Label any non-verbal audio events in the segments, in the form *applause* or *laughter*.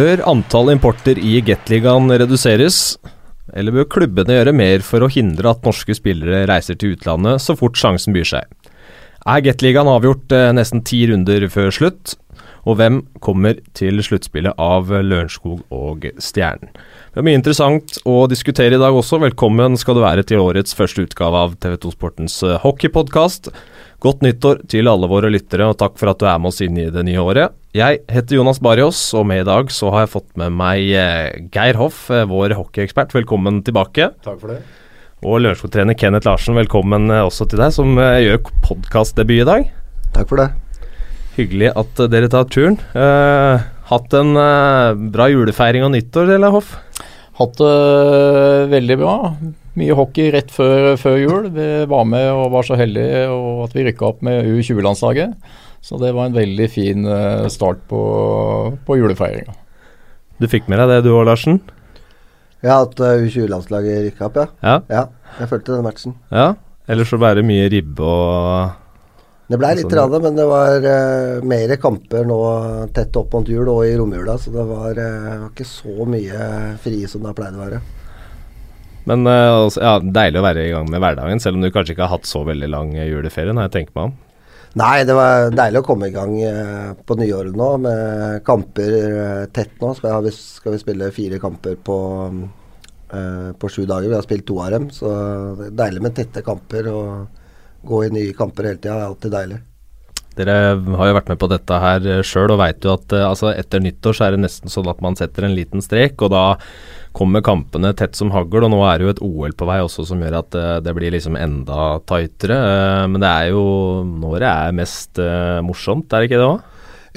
Bør antall importer i Gateligaen reduseres, eller bør klubbene gjøre mer for å hindre at norske spillere reiser til utlandet så fort sjansen byr seg? Er Gateligaen avgjort eh, nesten ti runder før slutt? Og hvem kommer til sluttspillet av Lørenskog og Stjernen? Det er mye interessant å diskutere i dag også. Velkommen skal du være til årets første utgave av TV2 Sportens eh, hockeypodkast. Godt nyttår til alle våre lyttere, og takk for at du er med oss inn i det nye året. Jeg heter Jonas Barrios, og med i dag så har jeg fått med meg eh, Geir Hoff, eh, vår hockeyekspert. Velkommen tilbake. Takk for det. Og Lørenskog-trener Kenneth Larsen, velkommen eh, også til deg, som gjør podkastdebut i dag. Takk for det. Hyggelig at dere tar turen. Eh, hatt en eh, bra julefeiring og nyttår, eller Hoff? Hatt det uh, veldig bra. Mye hockey rett før, før, jul. Vi var med og var så heldige at vi rykka opp med U20-landslaget. Så det var en veldig fin uh, start på, på julefeiringa. Du fikk med deg det du òg, Larsen? Ja, at uh, U20-landslaget rykka opp, ja. ja. ja. Jeg følte den matchen. Ja, Ellers så bare mye ribbe og det ble litt sånn, men det var uh, mer kamper nå tett opp mot jul og i romjula, så det var, uh, ikke så mye fri som det har pleid å være. Men uh, ja, deilig å være i gang med hverdagen, selv om du kanskje ikke har hatt så veldig lang juleferie, når jeg tenker meg om. Nei, det var deilig å komme i gang uh, på nyåret nå, med kamper uh, tett nå. Skal vi, skal vi spille fire kamper på, på sju dager. Vi har spilt to av dem, så det er deilig med tette kamper. og gå i nye kamper hele tida er alltid deilig. Dere har jo vært med på dette her sjøl og veit jo at altså etter nyttår så er det nesten sånn at man setter en liten strek, og da kommer kampene tett som hagl. Og nå er det jo et OL på vei også som gjør at uh, det blir liksom enda tightere. Uh, men det er jo når det er mest morsomt, er det ikke det òg?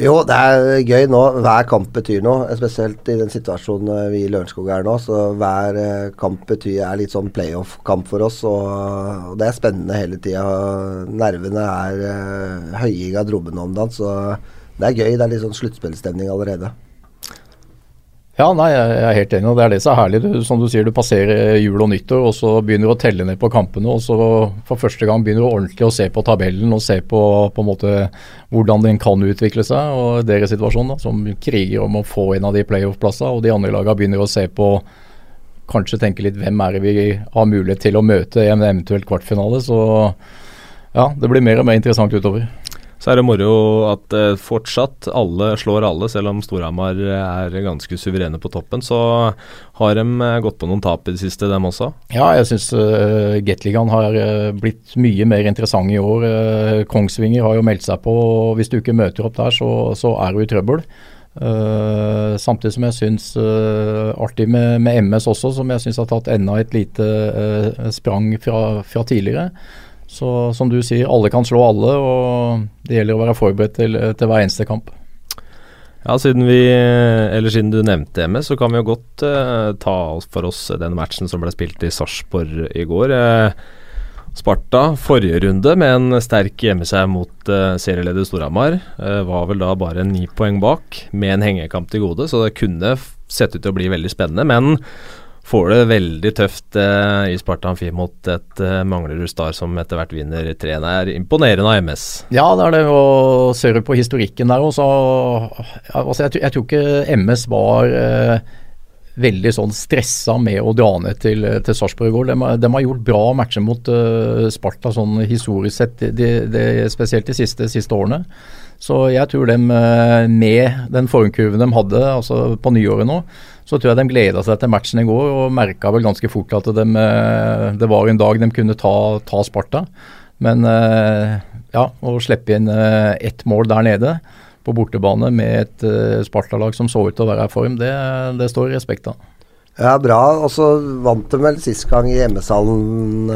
Jo, det er gøy nå. Hver kamp betyr noe. Spesielt i den situasjonen vi i Lørenskog er nå. Så hver eh, kamp betyr er litt sånn playoff-kamp for oss. Og, det er spennende hele tida. Nervene er høye i garderoben om dagen. Så det er gøy. Det er litt sånn sluttspillstemning allerede. Ja, nei, jeg er helt enig. og Det er det som er herlig. Du, som du sier, du passerer jul og nyttår, og så begynner du å telle ned på kampene. Og så for første gang begynner du ordentlig å se på tabellen og se på, på en måte hvordan den kan utvikle seg. Og deres situasjon, da, som kriger om å få en av de playoff-plassene. Og de andre lagene begynner å se på Kanskje tenke litt hvem er det vi har mulighet til å møte i en eventuelt kvartfinale. Så ja, det blir mer og mer interessant utover. Så er det moro at uh, fortsatt alle slår alle, selv om Storhamar er ganske suverene på toppen. Så har de uh, gått på noen tap i det siste, dem også? Ja, jeg syns uh, Gateligaen har blitt mye mer interessant i år. Kongsvinger har jo meldt seg på, og hvis du ikke møter opp der, så, så er du i trøbbel. Uh, samtidig som jeg syns uh, artig med, med, MS også, som jeg syns har tatt enda et lite uh, sprang fra, fra tidligere. Så som du sier, alle kan slå alle, og det gjelder å være forberedt til, til hver eneste kamp. Ja, siden, vi, eller siden du nevnte MS, så kan vi jo godt uh, ta for oss den matchen som ble spilt i Sarpsborg i går. Uh, Sparta forrige runde med en sterk hjemmeseier mot uh, serieleder Storhamar. var vel da bare ni poeng bak, med en hengekamp til gode, så det kunne sett ut til å bli veldig spennende. Men får det veldig tøft eh, i Sparta Amfi mot et eh, Manglerud Star som etter hvert vinner 3 Det er imponerende av MS. Ja, det er det. Og ser du på historikken der også, altså, jeg, jeg, tror ikke MS var eh, veldig sånn stressa med å dra ned til, til Sarpsborg i går. De, de, har gjort bra matcher mot uh, Sparta sånn historisk sett, de, de, spesielt de siste, siste årene. Så jeg tror de eh, med den formkurven de hadde altså på nyåret nå, så tror jeg de gleda seg til matchen i går og merka vel ganske fort at de, eh, det var en dag de kunne ta, ta Sparta. Men eh, ja, å slippe inn ett mål der nede på bortebane med et Sparta-lag som så ut til å være i form, det, det står respekt av. Ja, bra. Og så vant de vel sist gang i hjemmesalen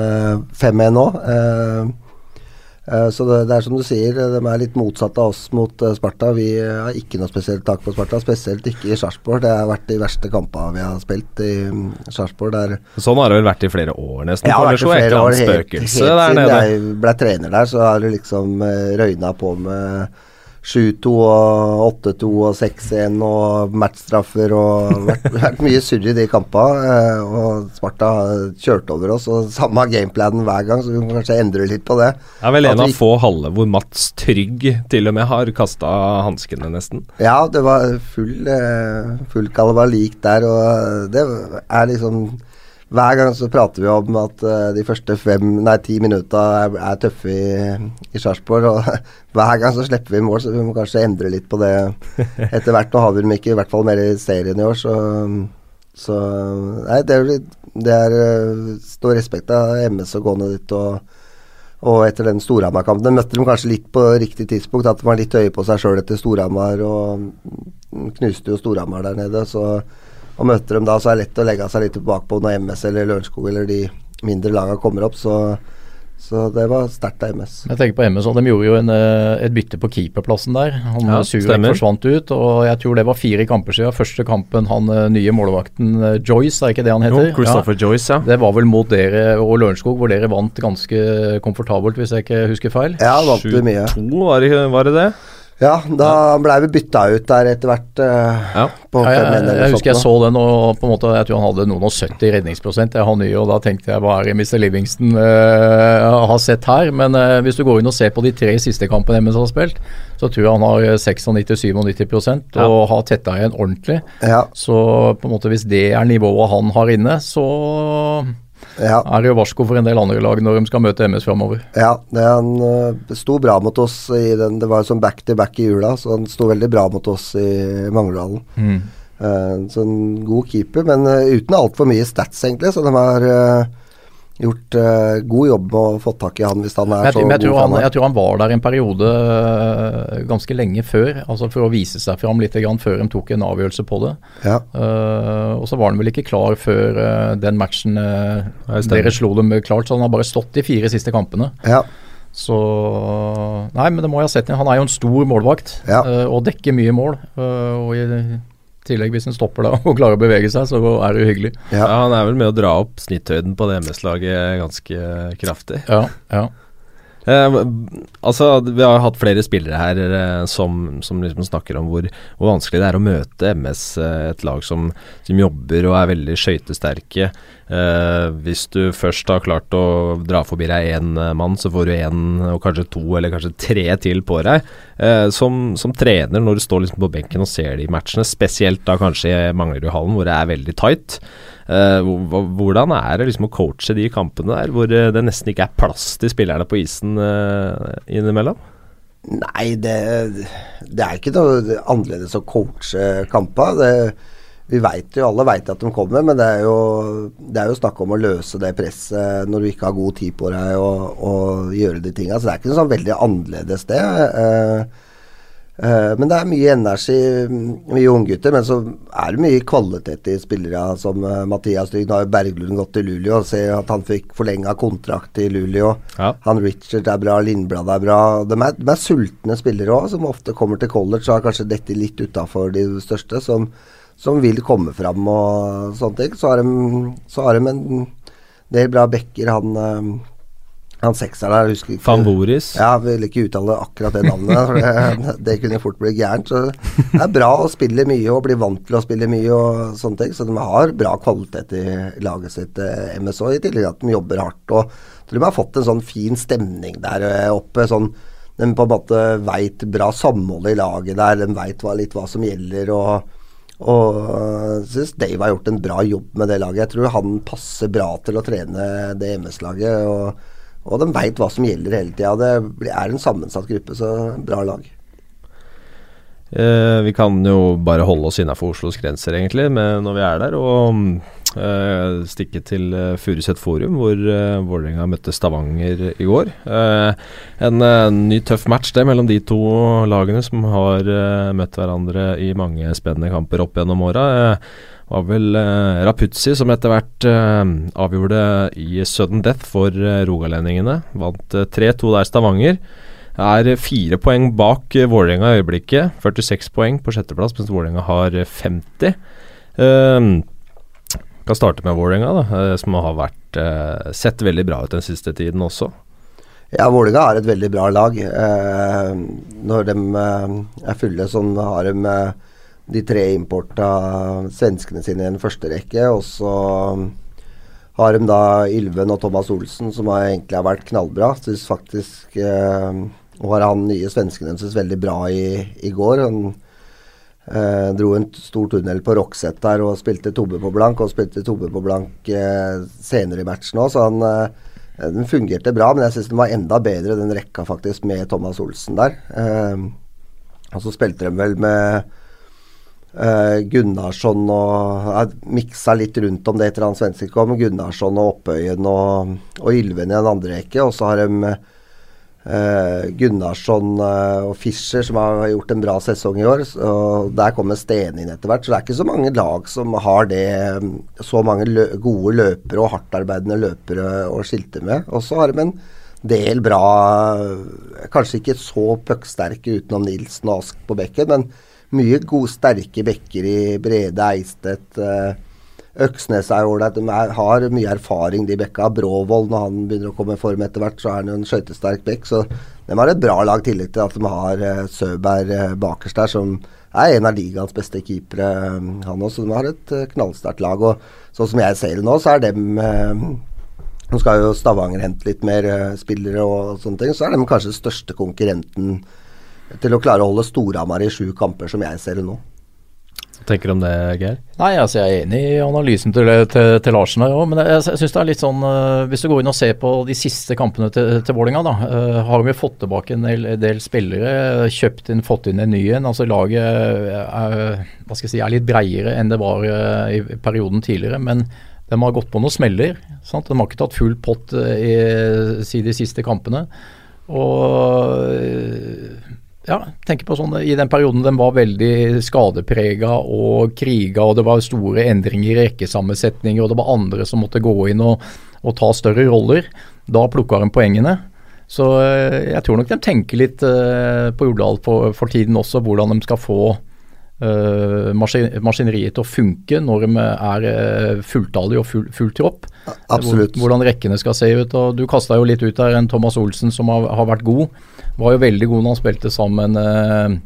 5-1 nå. Eh, så det, det, er som du sier, de er litt motsatt av oss mot uh, Sparta. Vi har ikke noe spesielt tak på Sparta, spesielt ikke i Sarpsborg. Det har vært de verste kampene vi har spilt i um, Sarpsborg. Sånn har det vel vært i flere år, nesten? Ja, vært i flere år. Helt, helt siden jeg ble trener der, så har det liksom røyna på med 7-2 og 8-2 og 6-1 og matchstraffer og vært, *laughs* vært mye surr i de kampene. Eh, og Sparta har kjørt over oss, og samme gameplanen hver gang, så vi må kanskje endre litt på det. Det er vel en av få halve hvor Mats Trygg til og med har kasta hanskene, nesten. Ja, det var full, eh, full kalabalik der, og det er liksom Hver gang så prater vi om at uh, de første fem, nei ti minutta er, er tøffe i, i Sarpsborg, og *laughs* hver gang så slipper vi mål, så vi må kanskje endre litt på det etter hvert. Nå har vi dem ikke, i hvert fall mer i serien i år, så, så Nei, det er, det er eh, stor respekt av MS å gå ned dit og og etter den Storhamar-kampen møtte de kanskje litt på riktig tidspunkt. At de var litt høye på seg sjøl etter Storhamar og knuste jo Storhamar der nede. Så og møter dem da, så er det lett å legge seg litt bakpå når MS eller Lørenskog eller de mindre lagene kommer opp. Så, så det var sterkt av MS. Jeg tenker på MS, og De gjorde jo en, eh, et bytte på keeperplassen der. Han Ja, Surek forsvant ut, og jeg tror det var fire kamper siden. Første kampen han eh, nye målvakten eh, Joyce, er ikke det han Jo, heter? ja. Joyce, ja. Det var vel mot dere og Lørenskog, hvor dere vant ganske komfortabelt, hvis jeg ikke husker feil. Ja, vant vi mye. 7-2, var, det- var det det? Ja, da blei vi bytta ut der etter hvert. Uh, Ja. på Ja, jeg, fem-en jeg husker jeg så den, og på en måte, jeg tror han hadde noen og 70 redningsprosent. Jeg har ny, og da tenkte jeg hva er det Mr. Livingston uh, har sett her? Men uh, hvis du går inn og ser på de tre siste kampene MS har spilt, så tror jeg han har 96-97 Ja. og har tetta igjen ordentlig. Ja, Så på en måte hvis det er nivået han har inne, så ja. er det jo varsko for en del andre lag når de skal møte MS framover. Ja, han uh, sto bra mot oss i den Det var jo sånn back to back i jula, så han sto veldig bra mot oss i Mangledalen. Mm. Uh, så en god keeper, men uh, uten altfor mye stats, egentlig. Så de var øh, gjort uh, god jobb med å få tak i han hvis han er Jeg, så men jeg, god. tror han, jeg tror han var der en periode uh, ganske lenge før, altså for å vise seg fram litt grann før de tok en avgjørelse på det. ja. Uh, og så var han vel ikke klar før uh, den matchen uh, dere slo dem klart, så han har bare stått de fire siste kampene. ja, Så Nei, men det må jeg ha sett. Han er jo en stor målvakt Ja. uh, og dekker mye mål. Uh, og i tillegg, hvis han stopper da *laughs* og klarer å bevege seg, så er det jo hyggelig. Ja. ja. Han er vel med å dra opp snitthøyden på det MS-laget ganske kraftig. Ja, ja. Eh, altså, Vi har hatt flere spillere her eh, som, som liksom snakker om hvor, hvor vanskelig det er å møte MS, eh, et lag som, som jobber og er veldig skøytesterke. Eh, hvis du først har klart å dra forbi deg én mann, så får du én og kanskje to eller kanskje tre til på deg. Eh, som, som trener, når du står liksom på benken og ser de matchene, spesielt da kanskje i Manglerudhallen hvor det er veldig tight. Eh, hvordan er det liksom å coache de kampene der, hvor eh, det nesten ikke er plass til spillerne på isen eh, innimellom? Nei, det, det er ikke noe annerledes å coache kamper. Det, vi vet jo, alle vet at de kommer, men det er, jo, det er jo snakk om å løse det presset når du ikke har god tid på deg og, og gjøre de tinga. Så det er ikke noe sånn veldig annerledes, det. Eh, men det er mye energi, mye unggutter. Men så er det mye kvalitet i spillere som eh, Mathias Trygg. Nå har jo Berglund gått til Luleå og ser at han fikk forlenga kontrakt i Luleå. Ja. Han Richard er bra, Lindblad er bra. De er, de er sultne spillere òg, som ofte kommer til college og har kanskje dette litt utafor de største, som, som vil komme fram og sånne ting. Så har de, så har de en del bra backer. Han, eh, han sekseren der, husker ikke Fanvoris. ja, jeg vil ikke uttale akkurat det navnet, for det, *laughs* det kunne fort bli gærent. Så det er bra å spille mye og bli vant til å spille mye og sånne ting. Så de har bra kvalitet i laget sitt, eh, MSO, i tillegg til at de jobber hardt. Og tror de har fått en sånn fin stemning der eh, oppe. sånn de på en måte veit bra samhold i laget der, de veit litt hva som gjelder. og og jeg syns Dave har gjort en bra jobb med det laget. Jeg tror han passer bra til å trene det MS-laget. Og, og de veit hva som gjelder hele tida. Det er en sammensatt gruppe, så bra lag. Eh, vi kan jo bare holde oss innafor Oslos grenser, egentlig, når vi er der. Og eh, stikke til uh, Furuset Forum, hvor eh, Vålerenga møtte Stavanger i går. Eh, en eh, ny tøff match det mellom de to lagene som har eh, møtt hverandre i mange spennende kamper opp gjennom åra. Uh, var vel uh, Rapuzzi som etter hvert eh, avgjorde i sudden death for uh, rogalendingene. Vant eh, 3-2 der Stavanger er fire poeng bak eh, Vålerenga i øyeblikket. 46 poeng på sjetteplass, mens Vålerenga har eh, 50. Um, kan starte med Vålerenga, eh, som har vært eh, sett veldig bra ut den siste tiden også. Ja, Vålerenga er et veldig bra lag. Eh, når de eh, er fulle, sånn har de eh, de tre importa svenskene sine i en første rekke. Og så har de da Ylven og Thomas Olsen, som har egentlig har vært knallbra. Synes faktisk eh, Og har han nye svensken synes veldig bra i, i går. Han eh, dro en stor tunnel på Rockset der og spilte Tobbe på blank, og spilte Tobbe på blank eh, senere i matchen òg, så han eh, den fungerte bra, men jeg syns den var enda bedre, den rekka faktisk, med Thomas Olsen der. Eh, og så spilte de vel med uh, Gunnarsson og Jeg miksa litt rundt om det etter han svensken kom. Gunnarsson og Oppøyen og, og Ylven i en andre rekke. Og så har de uh, Gunnarsson uh, og Fischer som har gjort en bra sesong i år. Og der kommer Stene inn etter hvert. Så det er ikke så mange lag som har det så mange lø gode løpere og hardtarbeidende løpere å skilte med. Og så har de en del bra Kanskje ikke så pucksterke utenom Nilsen og Ask på bekken, men mye gode, sterke bekker i Brede Eistedt. Uh, Øksnes er ålreit. De er, har mye erfaring, de bekka. Bråvold, når han begynner å komme i form etter hvert, så er han jo en skøytesterk bekk. Så de har et bra lag, i tillegg til at de har uh, Søberg uh, bakerst der, som er en av ligaens beste keepere, han også. De har et knallsterkt lag. Og sånn som jeg ser det nå, så er dem Nå skal jo Stavanger hente litt mer spillere og sånne ting, så er de kanskje største konkurrenten til å klare å holde Storhamar i sju kamper, som jeg ser det nå. Hva tenker du om det, Geir? Nei, altså Jeg er enig i analysen til, til, til Larsen Ja, men jeg, jeg synes det er litt sånn uh, Hvis du går inn og ser på de siste kampene til, til Vålinga, da, uh, har vi fått tilbake en del, del, spillere, kjøpt inn, fått inn en ny en. Altså Laget er, hva skal jeg si, er litt breiere enn det var uh, i perioden tidligere, men de har gått på noen smeller. Sant? De har ikke tatt full pott i, i de siste kampene. Og ja, tenker på sånn, I den perioden den var veldig skadeprega og kriga, og det var store endringer i rekkesammensetninger, og det var andre som måtte gå inn og, og ta større roller. Da plukka de poengene. Så eh, jeg tror nok de tenker litt uh, på Jordal for, for, tiden også, hvordan de skal få uh, maskin, maskineriet til å funke når de er uh, fulltallige og full, full tropp. Absolutt. Hvordan rekkene skal se ut. og Du kasta jo litt ut der en Thomas Olsen som har, har vært god var jo veldig god når han spilte sammen uh,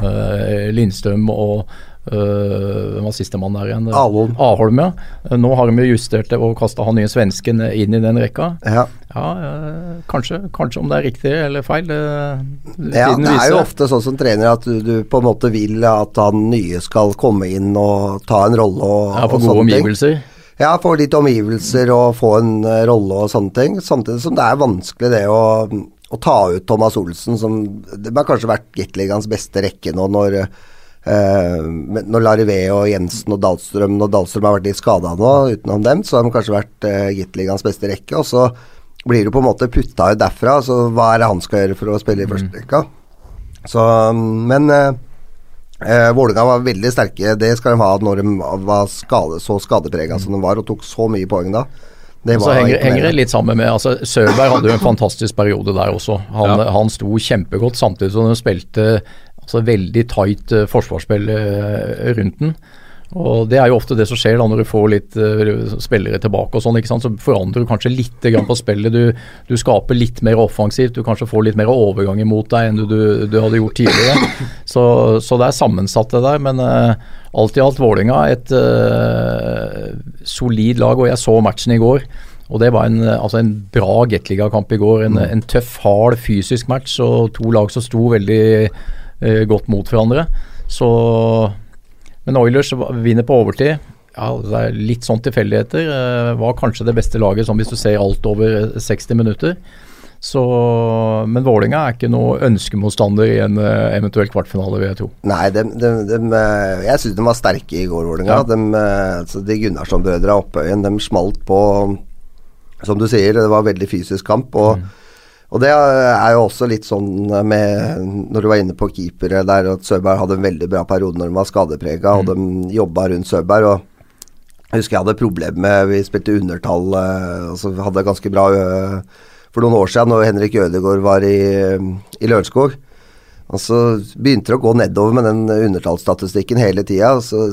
uh, Lindstrøm og hvem var sistemann der igjen? Aholm. Aholm, ja. Nå har de jo justert det og kasta han nye svensken inn i den rekka. Ja. ja kanskje, kanskje, om det er riktig eller feil. Det, ja, det er jo ofte sånn som trener at du, du, på en måte vil at han nye skal komme inn og ta en rolle og, ja, Få gode omgivelser. Ting. Ja, få litt omgivelser og få en rolle og sånne ting. Samtidig som det er vanskelig det å å ta ut Thomas Olsen, som det har kanskje vært Gateligaens beste rekke nå, når, eh, når Larivé og Jensen og Dahlstrøm Når Dahlstrøm har vært litt skada nå, utenom dem, så har de kanskje vært eh, Gateligaens beste rekke. Og så blir du på en måte putta ut derfra, så hva er det han skal gjøre for å spille i første mm. Så, men eh, eh, Vålerenga var veldig sterke, det skal de ha når de var skade, så skadeprega som de var, og tok så mye poeng da. Det så henger, henger, det litt sammen med altså Sørberg hadde jo en fantastisk periode der også. Han, ja. han sto kjempegodt samtidig som de spilte altså, veldig tight uh, forsvarsspill uh, rundt den. Og Det er jo ofte det som skjer da når du får litt uh, spillere tilbake. og sånn, ikke sant? Så forandrer du kanskje litt grann på spillet. Du, du, skaper litt mer offensivt. Du kanskje får litt mer overgang imot deg enn du, du, du hadde gjort tidligere. Så, så, det er sammensatt det der. Men uh, alt i alt Vålinga et uh, solid lag. Og jeg så matchen i går. Og Det var en, altså en bra Gateliga-kamp i går. En, mm. en, tøff, hard fysisk match og to lag som sto veldig godt mot hverandre. Så men Oilers vinner på overtid. Ja, det er Litt sånn tilfeldigheter. Uh, var kanskje det beste laget sånn hvis du ser alt over 60 minutter. Så, men Vålinga er ikke noe ønskemotstander i en eventuell kvartfinale, vil jeg tro. Nei, de, de, de, eh, jeg syns de var sterke i går, Vålinga. Ja. Altså, de Gunnarsson-brødrene Oppøyen, de smalt på Som du sier, det var veldig fysisk kamp. og mm. Og det er jo også litt sånn med Når du var inne på keepere der, at Søberg hadde en veldig bra periode når de var skadeprega, mm. og de jobba rundt Søberg. og Jeg husker jeg hadde problemer med Vi spilte undertall, altså og så hadde ganske bra eh, for noen år siden, når Henrik Ødegaard var i, i Lørenskog. Og så begynte det å gå nedover med den undertallsstatistikken hele tida. Og så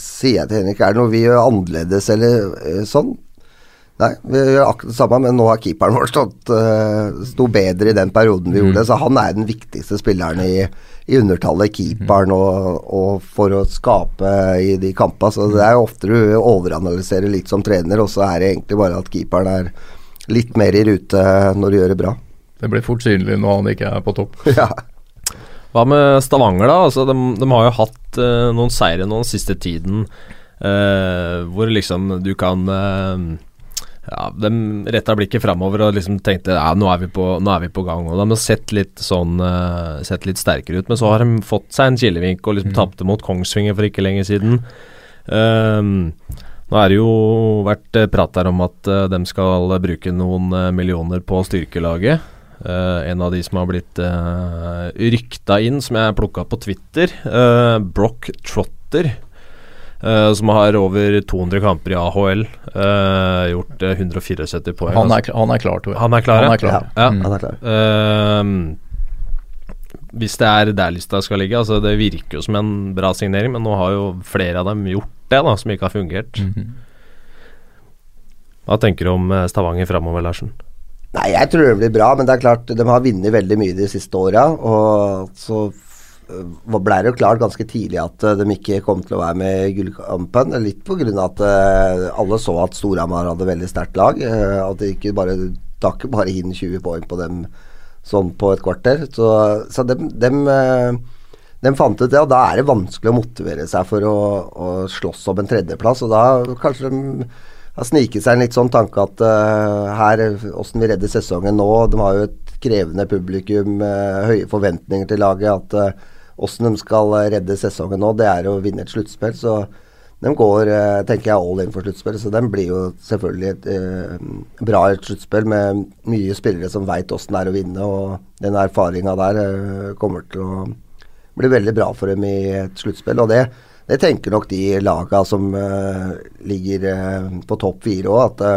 sier jeg til Henrik er det noe vi gjør annerledes eller eh, sånn? Nei, vi gjør akkurat det samme, men nå har keeperen vår stått uh, sto bedre i den perioden vi mm. gjorde, så han er den viktigste spilleren i, i undertallet, keeperen, og, og, for å skape i de kampene. Så det er jo ofte du overanalyserer litt som trener, og så er det egentlig bare at keeperen er litt mer i rute når du gjør det bra. Det blir fort synlig når han ikke er på topp. *laughs* ja. Hva med Stavanger, da? Altså, de, de har jo hatt uh, noen seire nå den siste tiden, uh, hvor liksom du kan uh, ja, De retta blikket framover og liksom tenkte ja, nå er vi på, er vi på gang. Og De har sett litt sånn uh, Sett litt sterkere ut, men så har de fått seg en kilevink og liksom mm. tapte mot Kongsvinger for ikke lenge siden. Um, nå er det jo vært prat der om at uh, de skal bruke noen uh, millioner på styrkelaget. Uh, en av de som har blitt uh, rykta inn, som jeg plukka på Twitter, Brock Trotter. Uh, som har over 200 kamper i AHL. Uh, eh, gjort uh, 174 poeng. Han er, han er, klar, tror jeg. Han er klar, han er klar. Ja. Mm. Han er klar. hvis det er der lista skal ligge. Altså Det virker jo som en bra signering, men nå har jo flere av dem gjort det, da, som ikke har fungert. Mm -hmm. Hva tenker du om Stavanger framover, Larsen? Nei, Jeg tror det blir bra, men det er klart de har vunnet veldig mye de siste åra. Og så ble det jo klart ganske tidlig at eh, de ikke kom til å være med i gullkampen. Litt pga. at uh, alle så at Storhamar hadde veldig sterkt lag. Uh, at de ikke bare takk bare inn 20 poeng på dem sånn på et kvarter. Så, så dem, dem, uh, dem, fant ut det, og da er det vanskelig å motivere seg for å, å slåss om en tredjeplass. Og da kanskje de har sniket seg en litt sånn tanke at her, åssen vi redder sesongen nå De har jo et krevende publikum, høye forventninger til laget. at Åssen de skal eh, redde sesongen nå, det er å vinne et sluttspill. Så de går, eh, tenker jeg, all in for sluttspill. Så den blir jo selvfølgelig et eh, bra sluttspill med mye spillere som veit åssen det er å vinne. Og den erfaringa der eh, kommer til å bli veldig bra for dem i et sluttspill. Og det, det, tenker nok de laga som eh, ligger eh, på topp fire òg, at det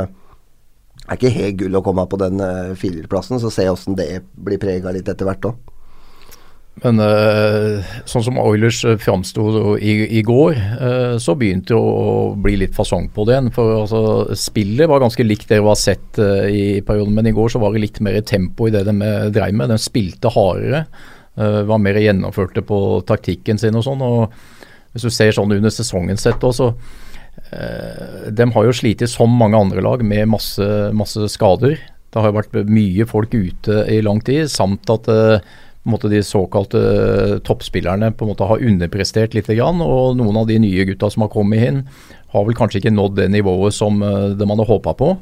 er ikke helt gull å komme på den firerplassen. Så se åssen det blir prega litt etter hvert òg. Men uh, sånn som Oilers uh, framsto i, i, går, uh, så begynte det å bli litt fasong på det igjen. For altså, spillet var ganske likt det vi har sett i perioden, men i går så var det litt mer tempo i det de dreiv med. De spilte hardere, var mer gjennomførte på taktikken sin og sånn. og Hvis du ser sånn under sesongen sett også, de har jo slitt som mange andre lag med masse, masse skader. Det har jo vært mye folk ute i lang tid, samt at måte, de såkalte eh, toppspillerne på en måte har underprestert litt. Og noen av de nye gutta som har kommet inn, har vel kanskje ikke nådd det nivået som det de hadde håpa på.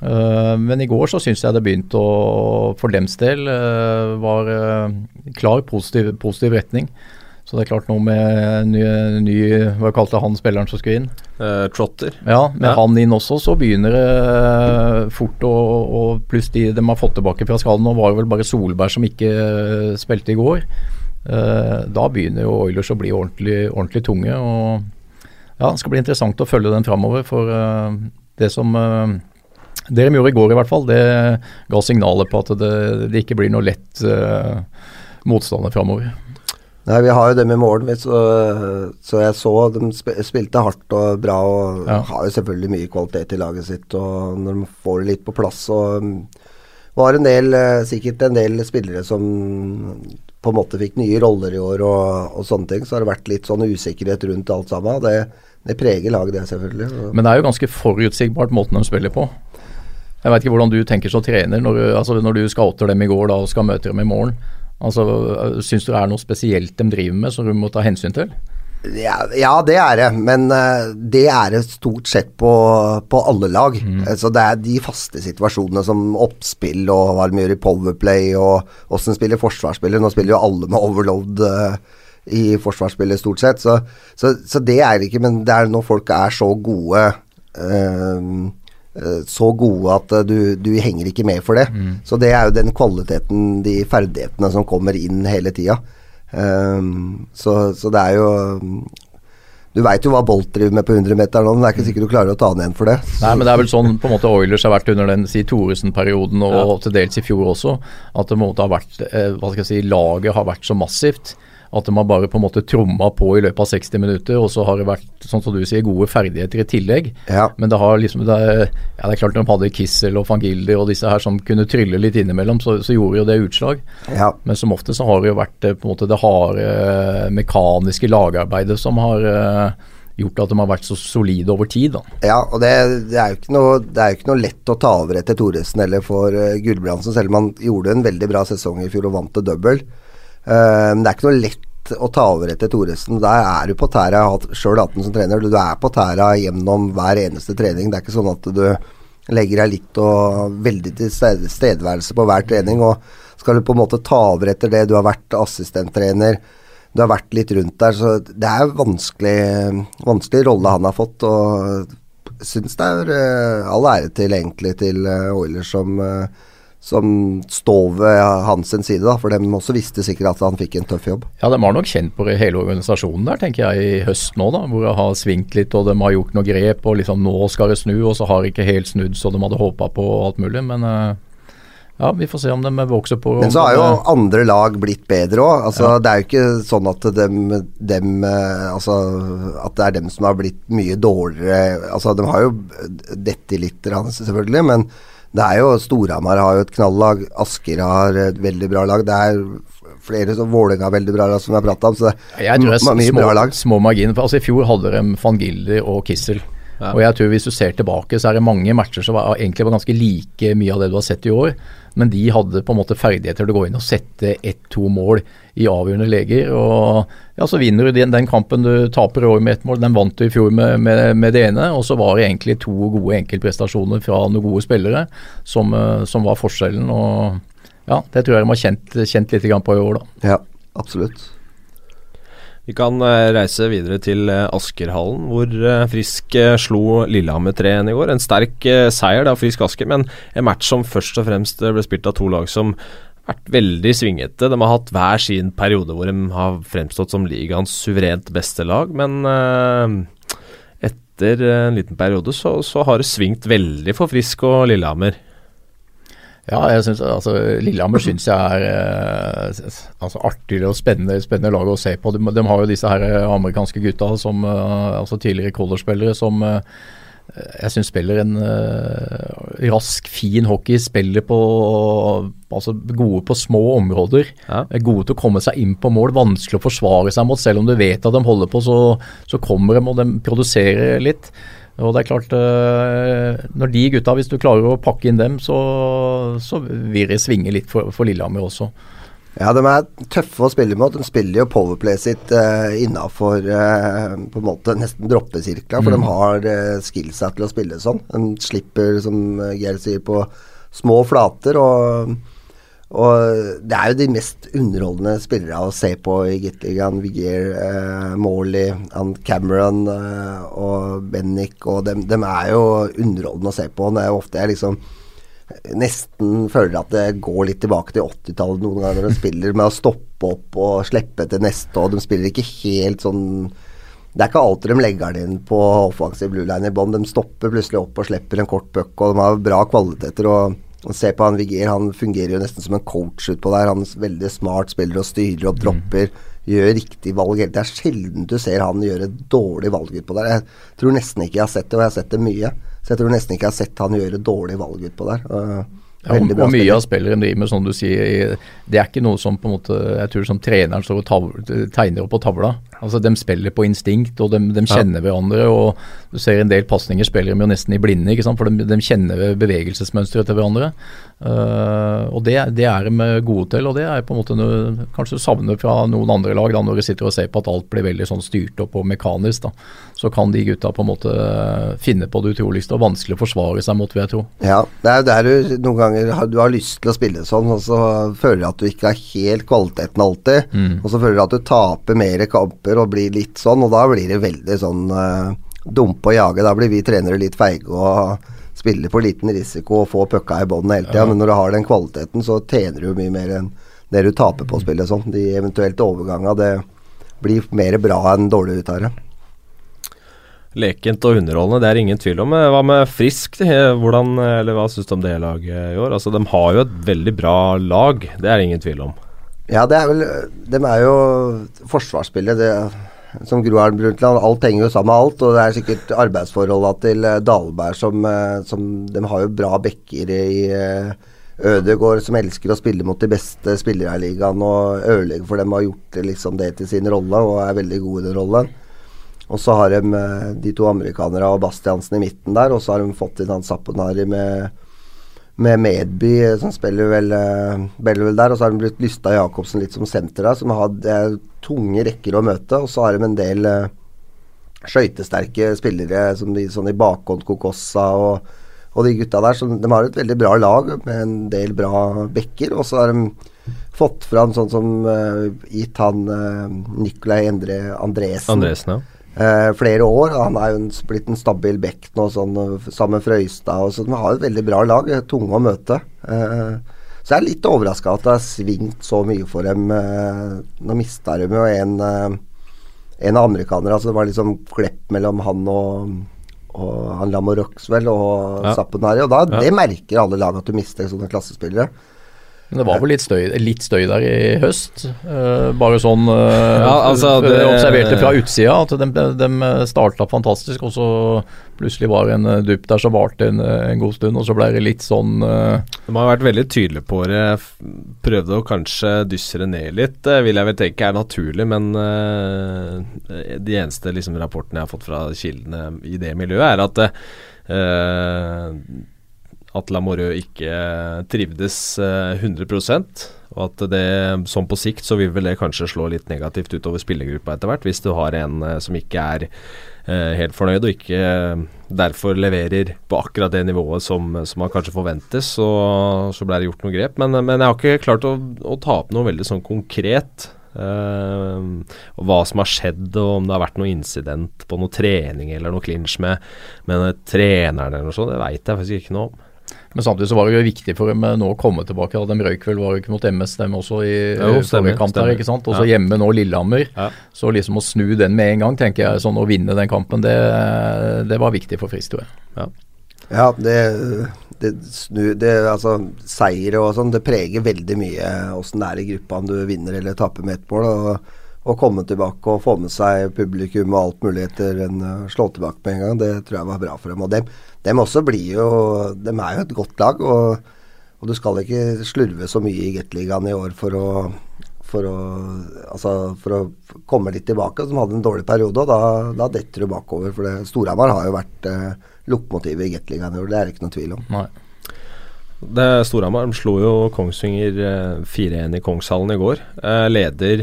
Eh, men i går så syns jeg det begynte å, for dems del, var klar positiv, positiv retning. Så det er klart noe med ny, ny Hva kalte han spilleren som skulle inn? Uh, trotter. Ja, med ja. han inn også, så begynner det uh, fort å og Pluss de de har fått tilbake fra skallen. Nå var det vel bare Solberg som ikke uh, spilte i går. da begynner jo Oilers å bli ordentlig, ordentlig tunge. og ja, Det skal bli interessant å følge den framover. For det som det de gjorde i går, i hvert fall, det ga signaler på at det, det ikke blir noe lett motstander framover. Nei, Vi har jo dem i morgen, så, så jeg så de spilte hardt og bra. Og ja. har jo selvfølgelig mye kvalitet i laget sitt. Og når de får det litt på plass, så mm, var en del, eh, sikkert en del spillere som på en måte fikk nye roller i år og, og sånne ting. Så har det vært litt sånn usikkerhet rundt alt sammen. Det, det preger laget, det selvfølgelig. Men det er jo ganske forutsigbart måten de spiller på. Jeg veit ikke hvordan du tenker som trener når altså når du scouter dem i går da, og skal møte dem i morgen. Altså, Syns du det er noe spesielt de driver med som du må ta hensyn til? Ja, ja, det er det, men uh, det er det stort sett på, på alle lag. Mm. Altså, det er de faste situasjonene som oppspill og hva de gjør i powerplay og åssen spiller forsvarsspiller. Nå spiller jo alle med overload uh, i forsvarsspillet stort sett, så, så, så, det er det ikke. Men det er når folk er så gode Eh, så gode at eh, du, du, henger ikke med for det. Mm. Så det er jo den kvaliteten, de ferdighetene som kommer inn hele tida. Um, så, så, det er jo Du veit jo hva Bolt driver med på 100-meteren nå, men det er ikke sikkert du klarer å ta han igjen for det. Så. Nei, men det er vel sånn på en måte Oilers har vært under den si Thoresen-perioden, og ja. til dels i fjor også, at det måtte ha vært, eh, hva skal jeg si, laget har vært så massivt At de har bare på en måte tromma på i løpet av 60 minutter, og så har det vært sånn som du sier, gode ferdigheter i tillegg. Ja. Men det har liksom det er, ja, det er klart de hadde Kissel og van Gildi og disse her som kunne trylle litt innimellom, så, så gjorde jo det utslag. Ja. Men som ofte så har det jo vært eh, på en måte det harde eh, mekaniske lagarbeidet som har eh, gjort at de har vært så solide over tid. da. Ja, og det, det, er noe, det er jo ikke noe lett å ta over etter Thoresen eller for uh, Gulbrandsen, selv om han gjorde en veldig bra sesong i fjor og vant til double. Uh, men det er ikke noe lett å ta over etter Thoresen. Der er du på tæra, sjøl hatt den som trener. Du er på tæra gjennom hver eneste trening. Det er ikke sånn at du legger deg litt og veldig til stedværelse på hver trening. og skal du på en måte ta over etter det, du har vært assistenttrener, du har vært litt rundt der, så det er en vanskelig, vanskelig rolle han har fått. Og syns det er uh, all ære til egentlig til uh, Oilers som, som står ved hans side, da, for de også visste sikkert at han fikk en tøff jobb. Ja, de har nok kjent på hele organisasjonen der, tenker jeg, i høst nå, da, hvor det har svingt litt og de har gjort noe grep og liksom nå skal det snu, og så har det ikke helt snudd så de hadde håpa på og alt mulig. men... Ja, Vi får se om de vokser på. Men så har jo andre lag blitt bedre òg. Altså, ja. Det er jo ikke sånn at dem, dem, altså, at det er dem som har blitt mye dårligere. Altså, De har jo dette litt, selvfølgelig, men det er jo Storhamar har jo et knallag. Asker har et veldig bra lag. Det er flere som Vålerenga har veldig bra lag, som vi har prata om. Så det er mye små, bra lag. Små marginer. Altså, I fjor hadde de van Gilder og Kissel. Ja. Og jeg tror Hvis du ser tilbake, så er det mange matcher som var, egentlig var ganske like mye av det du har sett i år. Men de hadde på en måte ferdigheter til å gå inn og sette ett-to mål i avgjørende leger. og ja, Så vinner du den, den kampen du taper i år med ett mål. Den vant du i fjor med, med, med, det ene. Og så var det egentlig to gode enkeltprestasjoner fra noen gode spillere som, eh, som var forskjellen. og ja, Det tror jeg de har kjent, kjent litt på i år. da. Ja, absolutt. Vi kan eh, reise videre til eh, Askerhallen, hvor eh, Frisk slo Lillehammer 3-1 i går. En sterk seier da, Frisk Asker, men en match som først og fremst ble spilt av to lag som har vært veldig svingete. De har hatt hver sin periode hvor de har fremstått som ligaens suverent beste lag, men etter en liten periode så, så har det svingt veldig for Frisk og Lillehammer. Ja, jeg synes, altså, Lillehammer syns jeg er eh, altså, artig og spennende, spennende lag å se på. De, de, har jo disse her eh, amerikanske gutta, som, eh, altså tidligere college-spillere, som eh, jeg syns spiller en eh, rask, fin hockey. Spiller på altså gode på små områder. Ja. Gode til å komme seg inn på mål. Vanskelig å forsvare seg mot. Selv om du vet at de holder på, så, så kommer de og de produserer litt. Og det er klart, eh, når de gutta, hvis du klarer å pakke inn dem, så, så vil det svinge litt for, for Lillehammer også. Ja, de er tøffe å spille mot. De spiller jo powerplay sitt uh, innafor uh, på en måte nesten droppesirkla, for mm. de har uh, skillsa til å spille sånn. De slipper, som Geir sier, på små flater. og og det er jo de mest underholdende spillere å se på i Gateligaen. Vigier, eh, Morley, Cameron eh, og Bennick og dem, dem, er jo underholdende å se på. Det er jo ofte jeg liksom nesten føler at det går litt tilbake til 80-tallet noen ganger når de spiller med å stoppe opp og slippe til neste, og de spiller ikke helt sånn det er ikke alltid de legger det inn på offensiv blue line i bånn. De stopper plutselig opp og slipper en kort puck, og de har bra kvaliteter. og Se på han Vigier, han fungerer jo nesten som en coach utpå der. Han er veldig smart, spiller og styrer opp mm. dropper. Mm. Gjør riktig valg. Det er sjelden du ser han gjøre dårlig valg utpå der. Jeg tror nesten ikke jeg har sett det, og jeg har sett det mye. Så jeg tror nesten ikke jeg har sett han gjøre dårlig valg utpå der. Uh, ja, og, og mye av spilleren driver med, som du sier, det er ikke noe som på en måte Jeg tror som treneren står og tegner opp på tavla. Altså De spiller på instinkt, og de, de kjenner ja. hverandre. og Du ser en del pasninger spiller de jo nesten i blinde, ikke sant? for de, de kjenner bevegelsesmønsteret til hverandre. Uh, og det, det, er de gode til, og det er på en måte noe kanskje du savner fra noen andre lag. da Når du sitter og ser på at alt blir veldig sånn styrt opp og mekanisk, da så kan de gutta på en måte finne på det utroligste og vanskelig å forsvare seg mot, vil jeg tro. Ja, det er jo der du noen ganger har, du har lyst til å spille sånn, og så føler du at du ikke har helt kvaliteten alltid. Mm. Og så føler du at du taper mer kamper og blir litt sånn, og da blir det veldig sånn uh, dumpe og jage. Da blir vi trenere litt feige og spiller på liten risiko og får pucka i bånn hele tida. Ja. Men når du har den kvaliteten, så tjener du mye mer enn det du taper på å spille sånn. De eventuelt overganga, det blir mer bra enn dårlig ut av det. Lekent og underholdende, det er ingen tvil om. Hva med Frisk? Hvordan, eller Hva syns du om det laget i år? Altså, De har jo et veldig bra lag, det er ingen tvil om. Ja, det er vel De er jo forsvarsspillet. Det, som Gro Harlem Brundtland, alt henger jo sammen med alt. Og det er sikkert arbeidsforholda til Dalberg Dahlberg som, eh, som De har jo bra backer i Ødegård, Ødegaard, som elsker å spille mot de beste spillere i ligaen og ødelegger for dem, har gjort liksom det til sin rolle og er veldig god i den rollen. Og så har de de to amerikanere og Bastiansen i midten der, og så har de fått inn han Zapponari med med Medby, som spiller vel, spiller vel der. Og så har de blitt lysta Jacobsen litt som senter der, som har hatt tunge rekker å møte. Og så har de en del uh, skøytesterke spillere, som de, sånn i bakhånd Kokossa og, og, de gutta der. Så de har et veldig bra lag med en del bra bekker. Og så har de fått fram sånn som uh, gitt han uh, Nicolay Endre Andresen. Andresen ja eh, flere år. Han er jo en, blitt en stabil back nå, sånn, sammen med Frøystad. Og så de har et veldig bra lag, tunge å møte. Eh, så jeg er litt overraska at det har svingt så mye for dem. Eh, nå mista de jo en, eh, en amerikaner. Altså det var liksom klepp mellom han og, og han Lamorox, vel, og ja. Zappenari. Og da, ja. det merker alle lag at du mister sånne klassespillere. Men det var vel litt støy, litt støy der i høst. Uh, bare sånn uh, ja, altså, det, observerte fra utsida at de, de, de starta fantastisk, og så plutselig var det en eh, dupp der som varte en, en, god stund, og så ble det litt sånn uh, De har vært veldig tydelige på det. Prøvde å kanskje dysse det ned litt, vil jeg vel tenke er naturlig, men de eneste liksom, rapportene jeg har fått fra kildene i det miljøet, er at at Lamorø ikke trivdes 100 eh, og at det sånn på sikt så vil vel det kanskje slå litt negativt utover spillergruppa etter hvert, hvis du har en eh, som ikke er eh, helt fornøyd og ikke derfor leverer på akkurat det nivået som, som man kanskje forventes, så, så ble det gjort noen grep. Men, men jeg har ikke klart å, å ta opp noe veldig sånn konkret. Og hva som har skjedd, og om det har vært noe incident på noe trening eller noe clinch med, med treneren eller noe sånt, det veit jeg faktisk ikke noe om. Men samtidig så var det jo viktig for dem nå å komme tilbake. da de røyk vel var jo ikke mot MS, dem også i jo, forrige kamp der, ikke sant. Og så ja. hjemme nå Lillehammer. Ja. Så liksom å snu den med en gang, tenker jeg, sånn å vinne den kampen, det, det var viktig for Frist, tror jeg. Ja, ja det, det, snu, det altså Seier og sånn, det preger veldig mye åssen det er i gruppa om du vinner eller taper med ett mål. og å komme tilbake og få med seg publikum og alt mulig etter en slå tilbake med en gang, det tror jeg var bra for dem. Og dem, dem også blir jo De er jo et godt lag, og, og du skal ikke slurve så mye i Gateligaen i år for å, for å, altså, for å komme litt tilbake. Som hadde en dårlig periode, og da, da detter du bakover. For Storhamar har jo vært eh, lokomotivet i Gateligaen i år, det er det ikke noe tvil om. Nei. Det Storhamar slo jo Kongsvinger 4-1 eh, i Kongshallen i går. Eh, leder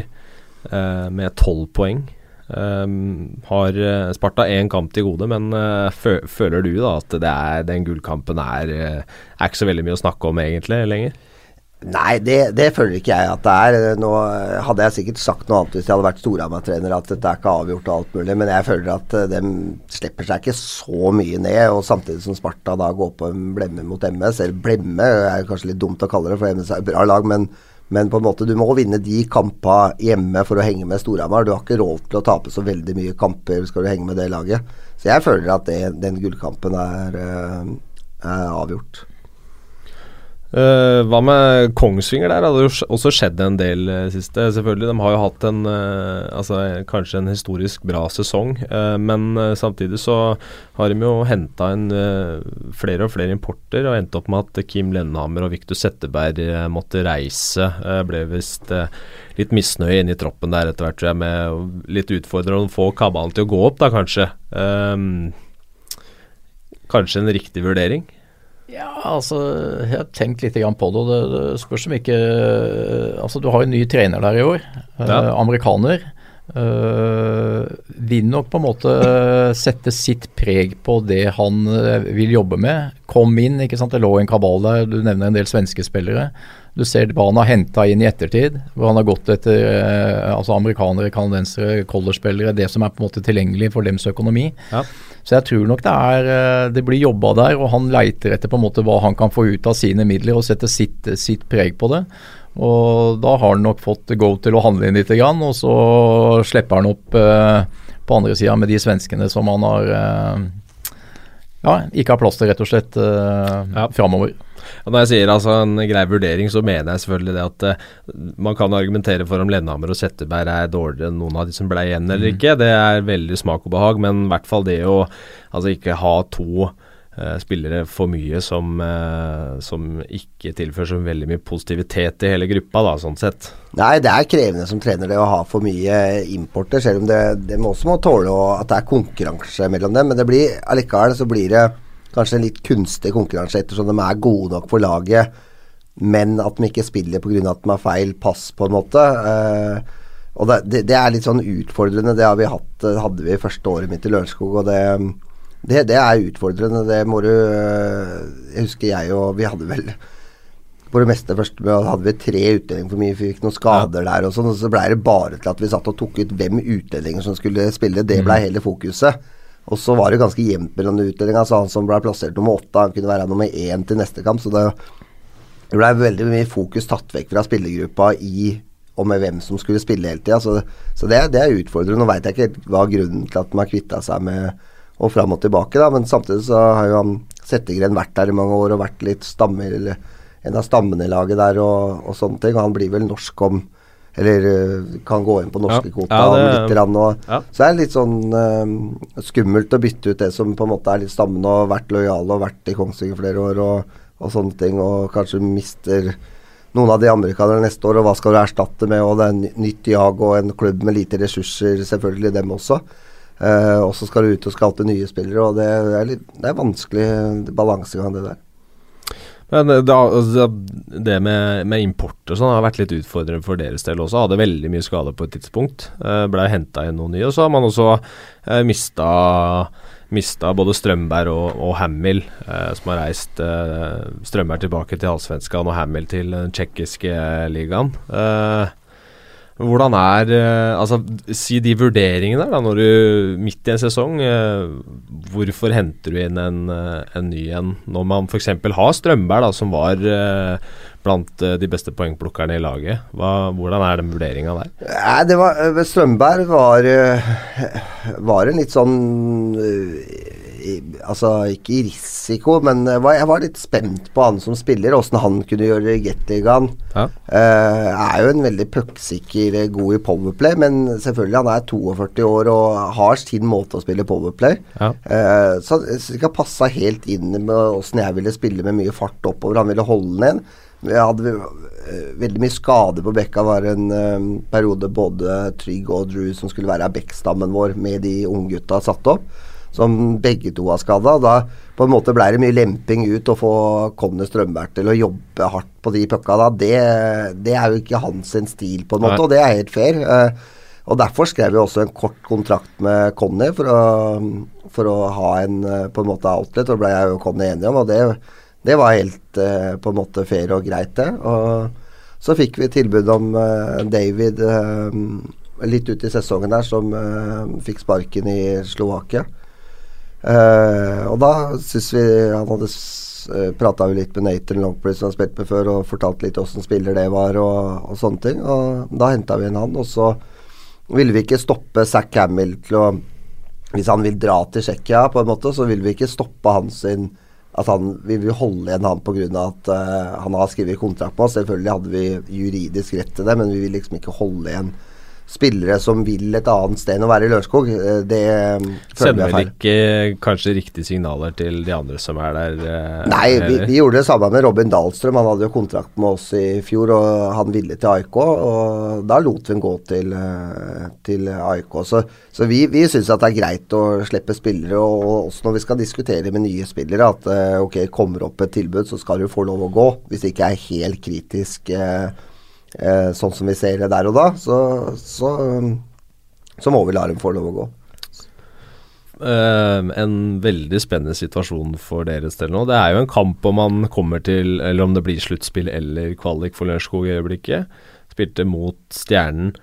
uh, med tolv poeng. Um, har uh, Sparta én kamp til gode, men uh, føler du da at det er, den gullkampen er, uh, er ikke så veldig mye å snakke om egentlig lenger? Nei, det, det, føler ikke jeg at det er. Nå hadde jeg sikkert sagt noe annet hvis jeg hadde vært Storhamar-trener, at dette er ikke avgjort og alt mulig, men jeg føler at de slipper seg ikke så mye ned. Og samtidig som Sparta da går på en blemme mot MS, eller blemme er kanskje litt dumt å kalle det, for MS er et bra lag, men men på en måte, du må vinne de kampene hjemme for å henge med Storhamar. Du har ikke råd til å tape så veldig mye kamper skal du henge med det laget. Så jeg føler at det, den gullkampen er, eh, er avgjort. Uh, hva med Kongsvinger der? Det hadde jo også skjedd en del uh, siste. Selvfølgelig, De har jo hatt en uh, altså, kanskje en historisk bra sesong, men samtidig så har de jo henta inn flere og flere importer og endte opp med at Kim Lennhammer og Viktor Setteberg måtte reise. ble visst litt misnøye Inni troppen der etter hvert, tror jeg, med litt utfordrende å få kabalen til å gå opp, da kanskje. kanskje en riktig vurdering? Ja, altså jeg har tenkt litt på det. og Det, spørs om ikke Altså du har en ny trener der i år. Ja. Eh, amerikaner. Uh, vil nok på en måte sette sitt preg på det han eh, vil jobbe med. Kom inn, ikke sant. Det lå en kabal der. Du nevner en del svenske spillere. Du ser hva han har henta inn i ettertid. Hvor han har gått etter uh, altså amerikanere, canadensere, collegespillere. Det som er på en måte tilgjengelig for dems økonomi. Ja. Så jeg tror nok det er eh, Det blir jobba der, og han leiter etter på en måte hva han kan få ut av sine midler og sette sitt, sitt preg på det. Og da har han nok fått go til å handle inn litt, og så slipper han opp eh, på andre sida med de svenskene som han har eh, Ja, ikke har plass til, rett og slett, uh, ja. framover. Og når jeg sier altså en grei vurdering, så mener jeg selvfølgelig det at uh, man kan argumentere for om Lennhammer og Setteberg er dårligere enn noen av de som ble igjen eller mm. ikke. Det er veldig smak og behag, men i hvert fall det å altså ikke ha to spillere for mye som, uh, som ikke tilfører så veldig mye positivitet i hele gruppa, da, sånn sett. Nei, det er krevende som trener det å ha for mye importer, selv om det, det også må tåle at det er konkurranse mellom dem. Men det blir allikevel så blir det kanskje en litt kunstig konkurranse ettersom de er gode nok for laget, men at de ikke spiller pga. at de har feil pass, på en måte. Uh, og det, det, er litt sånn utfordrende. Det vi hatt, hadde vi første året mitt i Lørenskog, og det, det, det, er utfordrende. Det må du Jeg husker jeg og Vi hadde vel på det meste først hadde vi tre utdelinger for mye. Vi fikk noen skader ja. der og sånn. Og så ble det bare til at vi satt og tok ut hvem utdelinger som skulle spille. Det ble mm. hele fokuset. Og så var det ganske jevnt mellom utdelinga. Så han som ble plassert nummer åtte, han kunne være nummer én til neste kamp. Så det, det ble veldig mye fokus tatt vekk fra spillergruppa i og med hvem som skulle spille hele tida. Så, så det, det, er utfordrende. Nå veit jeg ikke hva grunnen til at har kvitta seg med og fram og tilbake, da. Men samtidig så har jo han Settegren vært der i mange år og vært litt stammer, eller en av stammene i laget der og, og sånne ting. Og han blir vel norsk om eller uh, kan gå inn på norske ja. kvota ja, litt. Rann, og, ja. Så er litt sånn uh, skummelt å bytte ut det som på en måte er litt stammen og vært lojale og vært i Kongsvinger flere år og, og, sånne ting, og kanskje mister noen av de amerikanerne neste år, og hva skal du erstatte med? Og det er nytt jag og en klubb med lite ressurser, selvfølgelig, dem også. Uh, og så skal du ut og skalte nye spillere, og det er, litt, det er vanskelig balansegang, det der. Men eh, da, altså, det med, med import og sånn har vært litt utfordrende for deres del også. Hadde veldig mye skade på et tidspunkt. Uh, Blei henta inn noen nye. Og så har man også uh, mista, mista både Strømberg og, og Hamill, uh, som har reist Strømberg tilbake til Allsvenskan og Hamill til den tsjekkiske ligaen. Uh, hvordan er uh, Altså, si de vurderingene der, da, når du midt i en sesong uh, Hvorfor henter du inn en, uh, en ny en når man f.eks. har Strømberg, da, som var blant de beste poengplukkerne i laget? Hva, hvordan er den vurderinga der? Ja, det var, Strømberg var, var en litt sånn Altså, ikke i risiko, men jeg var litt spent på han som spiller, åssen han kunne gjøre i Gateligaen. Ja. Uh, er jo en veldig pucksikker, eh, god i powerplay, men selvfølgelig, han er 42 år og har sin måte å spille powerplay. Ja. Uh, så, det ikke har passa helt inn med åssen jeg ville spille med mye fart oppover. Han ville holde den igjen. Jeg hadde veldig mye skade på bekka. var en um, periode både Trygg og Drew som skulle være av bekkstammen vår med de unggutta satt opp som begge to har skada. Da på en måte ble det mye lemping ut å få Conny Strømberg til å jobbe hardt på de pucka. Da. Det, det, er jo ikke hans stil, på en måte, Nei. og det er helt fair. Uh, og Derfor skrev vi også en kort kontrakt med Conny for å, for å ha en uh, på en måte outlet, og ble jeg og Conny enige om. og det, det var helt uh, på en måte fair og greit, det. Og så fikk vi tilbud om David litt ut i sesongen der, som fikk sparken i Slovakia. Uh, og da syns vi Han hadde uh, prata litt med Nathan Longpris som har spilt med før, og fortalt litt åssen spiller det var, og, og, sånne ting. Og da henta vi inn han, og så ville vi ikke stoppe Zack Hamill til å Hvis han vil dra til Tsjekkia, på en måte, så vil vi ikke stoppe hans sin at han, Vi vil holde igjen han pga. at uh, han har skrevet kontrakt med oss. Selvfølgelig hadde vi juridisk rett til det, men vi vil liksom ikke holde igjen spillere som vil et annet sted enn å være i Lørenskog. Eh, det um, Sender vel ikke kanskje riktige signaler til de andre som er der? Eh, Nei, vi, vi, gjorde det samme med Robin Dahlstrøm. Han hadde jo kontrakt med oss i fjor, og han ville til AIK. Og da lot vi ham gå til, eh, til AIK. Så, så vi, vi syns at det er greit å slippe spillere, og også når vi skal diskutere med nye spillere, at ok, kommer opp et tilbud, så skal du få lov å gå. Hvis det ikke er helt kritisk. Eh, eh, sånn som vi ser det der og da, så, så, så må vi la dem få lov å gå. Uh, en veldig spennende situasjon for deres del nå. Det er jo en kamp om man kommer til Eller om det blir sluttspill eller kvalik for Lørenskog i øyeblikket. Spilte mot Stjernen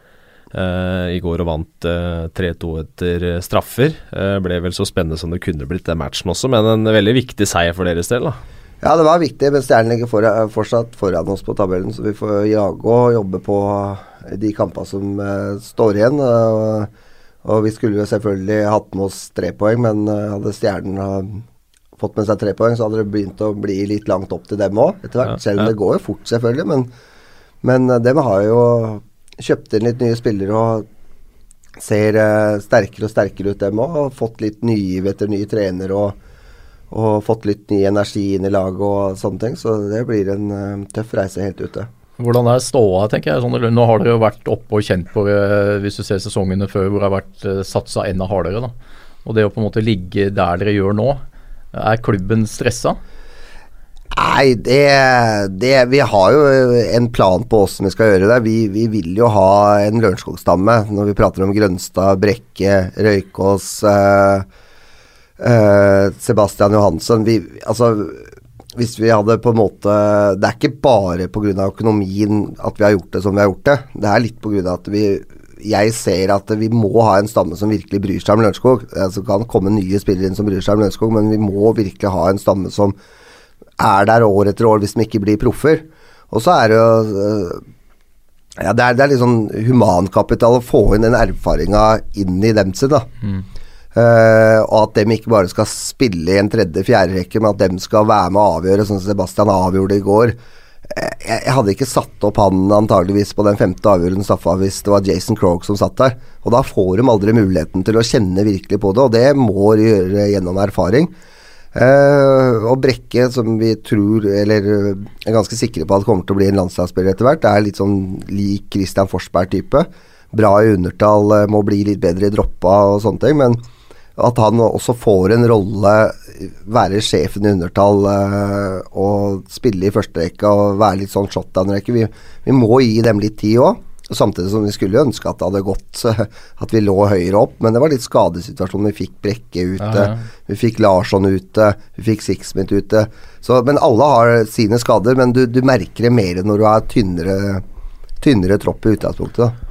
uh, i går og vant uh, eh, 3-2 etter straffer. ble vel så spennende som det kunne blitt den matchen også, men en veldig viktig seier for deres del. da ja, det var viktig, men Stjernen ligger for, fortsatt foran oss på tabellen, så vi får jage og jobbe på de kampene som uh, står igjen. Uh, og vi skulle jo selvfølgelig hatt med oss tre poeng, men uh, hadde Stjernen fått med seg tre poeng, så hadde det begynt å bli litt langt opp til dem òg, etter hvert. Ja, Selv om ja. det går jo fort, selvfølgelig. Men, men eh, dem har jo kjøpt inn litt nye spillere og ser eh, sterkere og sterkere ut, dem òg. Og fått litt nygiv etter ny trener og, og fått litt ny energi inn i laget og sånne ting. Så det blir en eh, tøff reise helt ute. Hvordan er ståa, tenker jeg. Sånn, nå har dere jo vært oppe og kjent på det, hvis du ser sesongene før hvor det har vært uh, satsa enda hardere. da. Og det å på en måte ligge der dere gjør nå, er klubben stressa? Nei, det, det Vi har jo en plan på åssen vi skal gjøre det. Vi, vi vil jo ha en Lørenskog-stamme når vi prater om Grønstad, Brekke, Røykås eh, eh, Sebastian Johansen. Vi, altså, hvis vi hadde på en måte Det er ikke bare pga. økonomien at vi har gjort det som vi har gjort det. Det er litt pga. at vi jeg ser at vi må ha en stamme som virkelig bryr seg om Lørenskog. Altså, det kan komme nye spillere inn som bryr seg om Lørenskog, men vi må virkelig ha en stamme som er der år etter år hvis de ikke blir proffer. Og så er det jo øh, ja, det er, det er litt sånn humankapital å få inn den erfaringa inn i dem sin, da. Eh, og at dem ikke bare skal spille i en tredje-fjerde rekke, men at dem skal være med å avgjøre, sånn som Sebastian avgjorde i går. Eh, jeg, hadde ikke satt opp han antageligvis på den femte avgjørelsen straffa hvis det var Jason Krogh som satt der. Og da får de aldri muligheten til å kjenne virkelig på det, og det må de gjøre gjennom erfaring. Eh, og Brekke, som vi tror, eller eh, er ganske sikre på at kommer til å bli en landslagsspiller etter hvert, er litt sånn lik Christian Forsberg-type. Bra i undertall, eh, må bli litt bedre i droppa og sånne ting. Men at han også får en rolle, være sjefen i undertall eh, og spille i første rekke og være litt sånn shotdown-rekke. Vi, vi må gi dem litt tid òg. Samtidig som vi skulle ønske at det hadde gått *laughs* at vi lå høyere opp, men det var litt skadesituasjon. Vi fikk Brekke ute, Ja, ja. vi fikk Larsson ute, vi fikk Sixsmith ute. Så, men alle har sine skader, men du, du merker det mer når du er tynnere, tynnere tropp i utgangspunktet.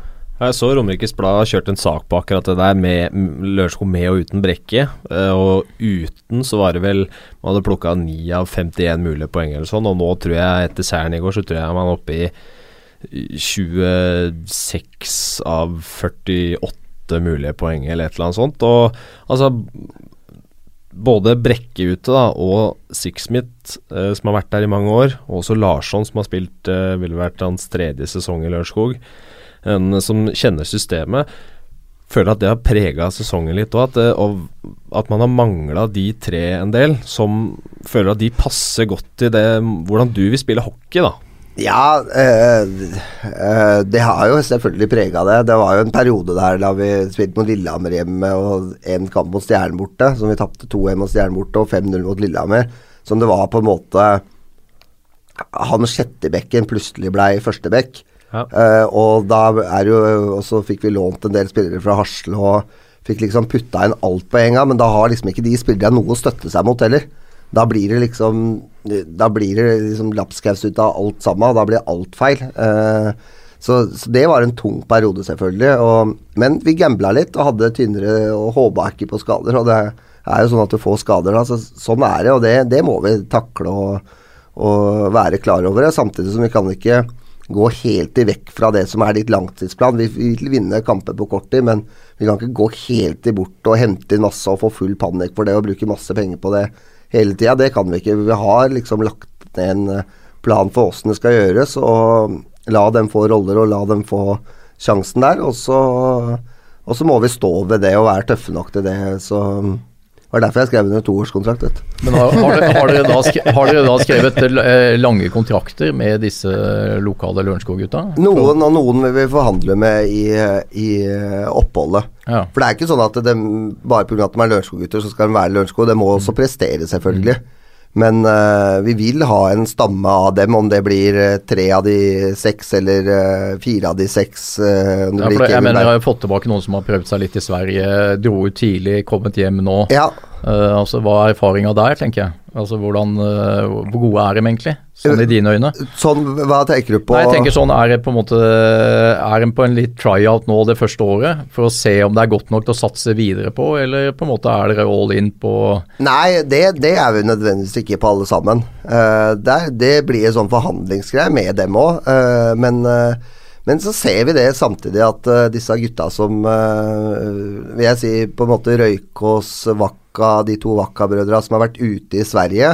Jeg så Romerikes Blad kjørte en sak på akkurat det der med Lørenskog med og uten Brekke. eh, Og uten så var det vel Man hadde plukka 9 av 51 mulige poeng eller sånn, og nå tror jeg etter seieren i går, så tror jeg man er oppe i 26 av 48 mulige poeng eller et eller annet sånt. Og altså både Brekke ute da, og Sixsmith, eh, som har vært der i mange år, og også Larsson, som har spilt eh, ville vært hans tredje sesong i Lørenskog, en som kjenner systemet, føler at det har prega sesongen litt òg. At, og at man har mangla de tre en del, som føler at de passer godt til det hvordan du vil spille hockey, da. Ja, øh, øh, det har jo selvfølgelig prega det. Det var jo en periode der da vi spilte mot Lillehammer hjemme og en kamp mot Stjernen borte, som vi tapte 2-1 mot Stjernen borte og 5-0 mot Lillehammer. Som det var på en måte Han sjettebekken plutselig blei førstebekk. Eh, og da er jo Og så fikk vi lånt en del spillere fra Hasle og fikk liksom putta inn alt på en gang, men da har liksom ikke de spillerne noe å støtte seg mot heller. Da blir det liksom Da blir det liksom lapskaus ut av alt sammen, og da blir alt feil. Uh, så, så det var en tung periode, selvfølgelig. Og, men vi gambla litt og hadde tynnere og håpa ikke på skader. Og det er jo sånn at du får skader, da. Så, sånn er det, og det, det må vi takle og, og være klar over. Samtidig som vi kan ikke gå helt vekk fra det som er ditt langtidsplan. Vi vi vil vinne kamper på kort tid, men vi kan ikke gå helt bort og hente inn masse og få full panikk for det og bruke masse penger på det hele tida. Det kan vi ikke. Vi har liksom lagt ned en eh, plan for åssen det skal gjøres, og la dem få roller og la dem få sjansen der. Og så, og så må vi stå ved det og være tøffe nok til det. Så det var derfor jeg skrev under toårskontrakt. vet. Men har, har, dere, har, dere da har dere da skrevet eh, lange kontrakter med disse lokale Lørenskog-gutta? Noen og noen vil vi forhandle med i, i oppholdet. Ja. For det er ikke sånn at de, bare pga. at de er Lørenskog-gutter, så skal de være Lørenskog. Det må også prestere, selvfølgelig. Men uh, vi vil ha en stamme av dem, om det blir eh, tre av de seks eller uh, fire av de seks. Ja, for det, jeg mener, jeg Berg. har jo fått tilbake noen som har prøvd seg litt i Sverige, dro ut tidlig, kommet hjem nå. Ja, altså, Hva er erfaringa der, tenker jeg? Altså, hvordan, eh, Hvor gode er de egentlig, sånn i dine øyne? sånn, hva tenker du på? Nei, jeg tenker sånn, Er det på en måte Er de på en litt tryout nå det første året, for å se om det er godt nok til å satse videre på, eller på en måte er dere all in på Nei, det, det er vi nødvendigvis ikke på alle sammen. Eh, det, det blir en sånn forhandlingsgreie med dem òg, men, eh, Men så ser vi det samtidig at uh, disse gutta som uh, vil jeg si på en måte Røykås, Vakka, de to Vakka-brødra som har vært ute i Sverige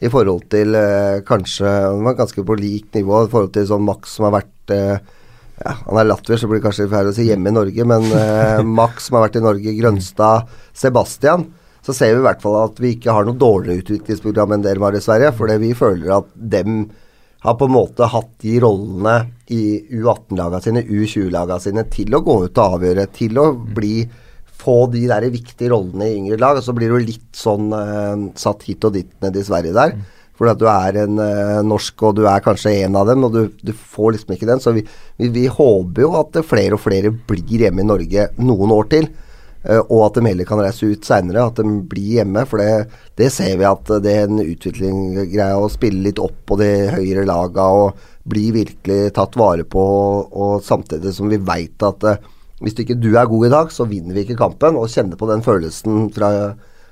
i forhold til uh, kanskje Han var ganske på lik nivå i forhold til sånn Max som har vært ja, Han er latvier, så blir det kanskje feil å si hjemme i Norge, men *laughs* Max som har vært i Norge, Grønstad, Sebastian så ser vi i hvert fall at vi ikke har noe dårligere utviklingsprogram enn dere har i Sverige. Fordi vi føler at dem har på en måte hatt de rollene i U18-lagene sine, U20-lagene sine, til å gå ut og avgjøre, til å bli få de der viktige rollene i yngre lag. Og så blir du litt sånn uh, satt hit og dit nede i Sverige der. Mm. Fordi at du er en uh, norsk, og du er kanskje en av dem, og du, du får liksom ikke den. Så vi, vi, vi håper jo at flere og flere blir hjemme i Norge noen år til. Uh, og at de heller kan reise ut seinere, at de blir hjemme. For det, det, ser vi at det er en utviklinggreie å spille litt opp på de høyere laga og bli virkelig tatt vare på. Og, samtidig som vi veit at uh, hvis ikke du er god i dag, så vinner vi ikke kampen. Og kjenne på den følelsen fra,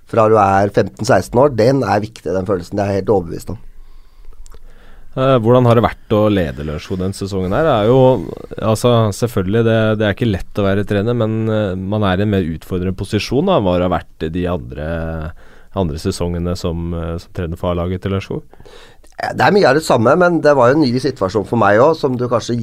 fra du er 15-16 år, den er viktig, den følelsen. Det er jeg helt overbevist om. Eh, hvordan har det vært å lede Lørenskog den sesongen? her? Det er jo, altså Selvfølgelig, det, det, er ikke lett å være trener, men uh, man er i en mer utfordrende posisjon da, enn hva det har vært de andre, andre sesongene som, uh, som trener for A-laget til Lørenskog? Det er mye av det samme, men det var jo en ny situasjon for meg òg, som du kanskje,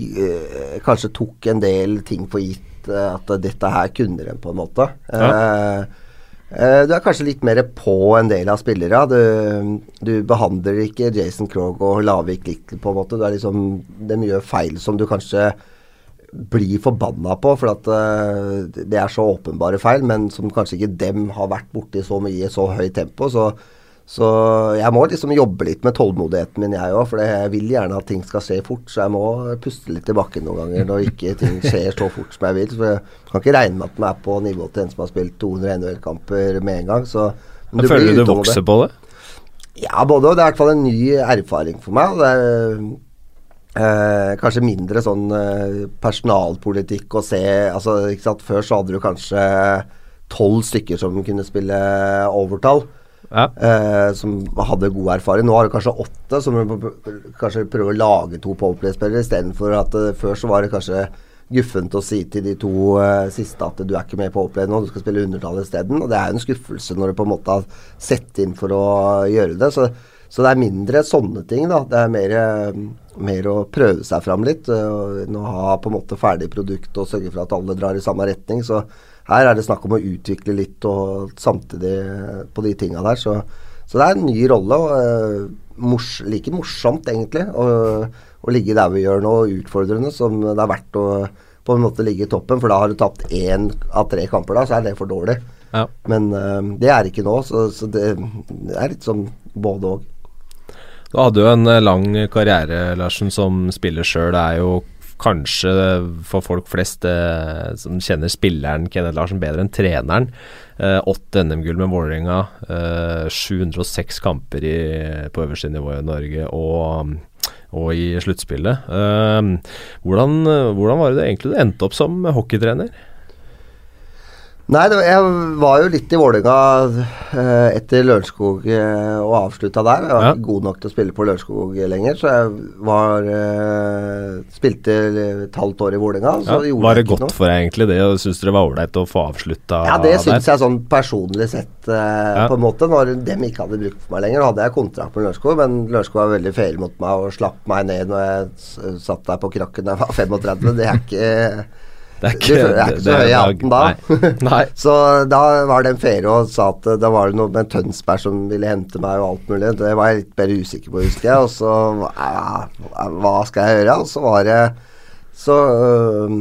kanskje, tok en del ting for gitt at dette her kunne de på en måte. Ja. Eh, du er kanskje litt mer på en del av spillere. Du, du behandler ikke Jason Krogh og Lavik likt, på en måte. Er liksom De gjør feil som du kanskje blir forbanna på, for at uh, det er så åpenbare feil, men som kanskje ikke dem har vært borti så mye i så høyt tempo. Så så jeg må liksom jobbe litt med tålmodigheten min, jeg òg. For jeg vil gjerne at ting skal skje fort. Så jeg må puste litt i bakken noen ganger når ikke ting skjer så fort som jeg vil. For jeg kan ikke regne med at de er på nivå til en som har spilt 200 NHL-kamper med en gang. Så, men Føler du du vokser på det? Ja, både og. Det er i hvert fall en ny erfaring for meg. Det er eh, kanskje mindre sånn eh, personalpolitikk å se altså? Før så hadde du kanskje tolv stykker som kunne spille overtall ja. eh, som hadde god erfaring. Nå har du kanskje åtte, som kanskje prøver å lage to powerplay-spillere istedenfor at uh, før så var det kanskje guffent å si til de to uh, siste at du er ikke med på Powerplay nå, du skal spille undertall isteden. Og det er en skuffelse når du på en måte har sett inn for å gjøre det. Så, så det er mindre sånne ting, da. Det er mer, mer å prøve seg fram litt. Uh, å ha på en måte ferdig produkt og sørge for at alle drar i samme retning. Så her er det snakk om å utvikle litt og samtidig på de tinga der. Så, så, det er en ny rolle. og uh, mors, Like morsomt, egentlig, å, å, ligge der vi gjør nå, utfordrende som det er verdt å på en måte ligge i toppen. For da har du tapt én av tre kamper, da, så er det for dårlig. Ja. Men uh, det er ikke nå, så, så det, det, er litt sånn både òg. Du hadde jo en eh, lang karriere, Larsen, som spiller sjøl. Det er jo kanskje for folk flest eh, som kjenner spilleren Kenneth Larsen bedre enn treneren. Eh, åtte eh, NM-gull med Vålerenga, eh, 706 kamper i, på øverste nivå i Norge og, og i sluttspillet. Eh, hvordan, hvordan, var det egentlig du endte opp som hockeytrener? Nei, var, jeg var jo litt i Vålerenga eh, etter Lørenskog eh, og avslutta der. Jeg var ja. ikke god nok til å spille på Lørenskog lenger, så jeg var eh, spilte et halvt år i Vålerenga. Ja, var det godt noe. for deg egentlig det, syns du det var ålreit å få avslutta Ja, det syns jeg sånn personlig sett, eh, ja. på en måte. Når dem ikke hadde brukt for meg lenger, hadde jeg kontrakt med Lørenskog, men Lørenskog var veldig feil mot meg og slapp meg ned når jeg satt der på krakken da jeg var *laughs* 35. Det er ikke det er ikke, det er ikke så høy i hatten da. Nei. Nei. *laughs* så da var det en ferie og sa at da var det noe med Tønsberg som ville hente meg og alt mulig. Det var jeg litt mer usikker på, husker jeg. Og så ja, Hva skal jeg gjøre? Og så var det Så øh,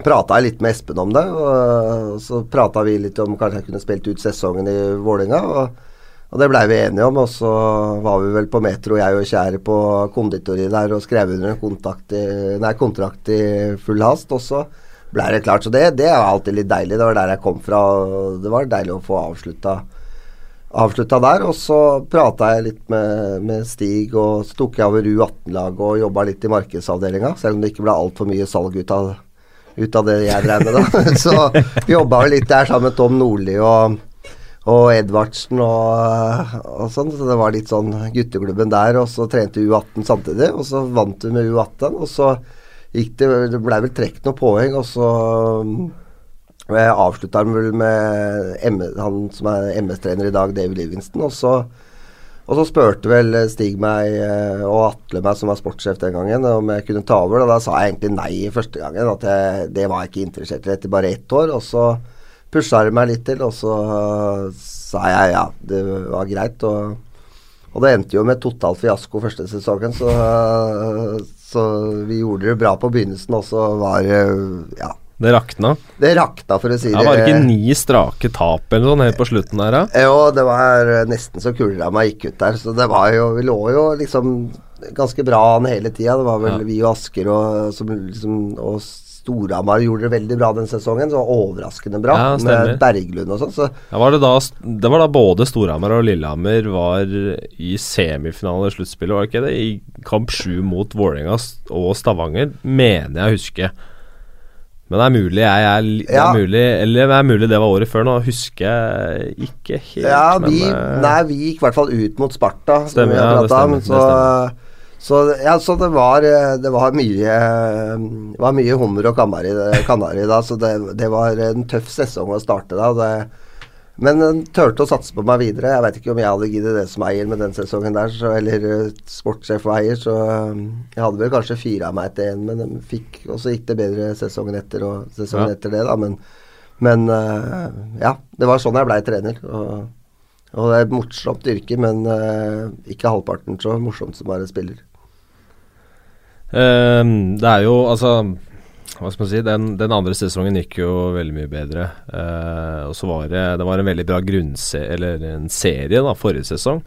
prata jeg litt med Espen om det. Og så prata vi litt om kanskje jeg kunne spilt ut sesongen i Vålerenga. Og, og det blei vi enige om. Og så var vi vel på Metro, jeg og Kjære, på konditoriet der og skrev under en i, nei, kontrakt i full hast. Og så ble det klart. Så det, det er alltid litt deilig. Det var der jeg kom fra. Det var deilig å få avslutta, avslutta der. Og så prata jeg litt med, med, Stig, og så tok jeg over U18-laget og jobba litt i markedsavdelinga. Selv om det ikke ble altfor mye salg ut av, ut av det jeg drev med da. *laughs* så jobba vi litt der sammen med Tom Nordli og og Edvardsen og, og, sånn. Så det var litt sånn gutteklubben der. Og så trente U18 samtidig, og så vant vi med U18. Og så gikk det Det blei vel trukket noen poeng, og så jeg avslutta han vel med M han som er MS-trener i dag, David Livingston. Og så, og så spurte vel Stig meg eh, og Atle meg, som var sportssjef den gangen, om jeg kunne ta over. Og da sa jeg egentlig nei første gangen. At jeg, det var jeg ikke interessert i etter bare ett år. Og så pusha de meg litt til, og så sa jeg ja, det var greit. Og, og det endte jo med total fiasko første sesongen, så, så vi gjorde det bra på begynnelsen, og så var ja det rakna? Det rakna, for å si det. Ja, var det ikke ni strake tap eller noe helt på slutten der, da? Jo, det var nesten så kuleramma gikk ut der. Så det var jo Vi lå jo liksom ganske bra an hele tida. Det var vel ja. vi og Asker og, som liksom, og Storhamar gjorde det veldig bra den sesongen. Så overraskende bra ja, med Berglund og sånn. Så. Ja, var det, da, det var da både Storhamar og Lillehammer var i semifinale i sluttspillet, var det ikke det? I kamp sju mot Vålerenga og Stavanger, mener jeg å huske. Men det er mulig jeg er, det er mulig, Eller det er mulig det var året før. Nå husker jeg ikke helt. Ja, vi, men, uh, nei, vi gikk i hvert fall ut mot Sparta. Stemmer, ja, det stemmer, så, det stemmer. Så, ja, så det var, det var mye Det var mye hummer og kanari, kanari da, så det, det, var en tøff sesong å starte da. Det, men den turte å satse på meg videre. Jeg vet ikke om jeg hadde giddet det som eier med den sesongen der, så, eller sportssjef og eier, så jeg hadde vel kanskje fira meg til én, men fikk, og så gikk det bedre sesongen etter og sesongen ja. etter det, da. Men, men ja, det var sånn jeg blei trener. Og, og, det er et morsomt yrke, men uh, ikke halvparten så morsomt som bare spiller. Um, det er jo altså hva skal man si, den, den, andre sesongen gikk jo veldig mye bedre. Uh, og så var det, det var en veldig bra grunnserie, eller en serie, da, forrige sesong.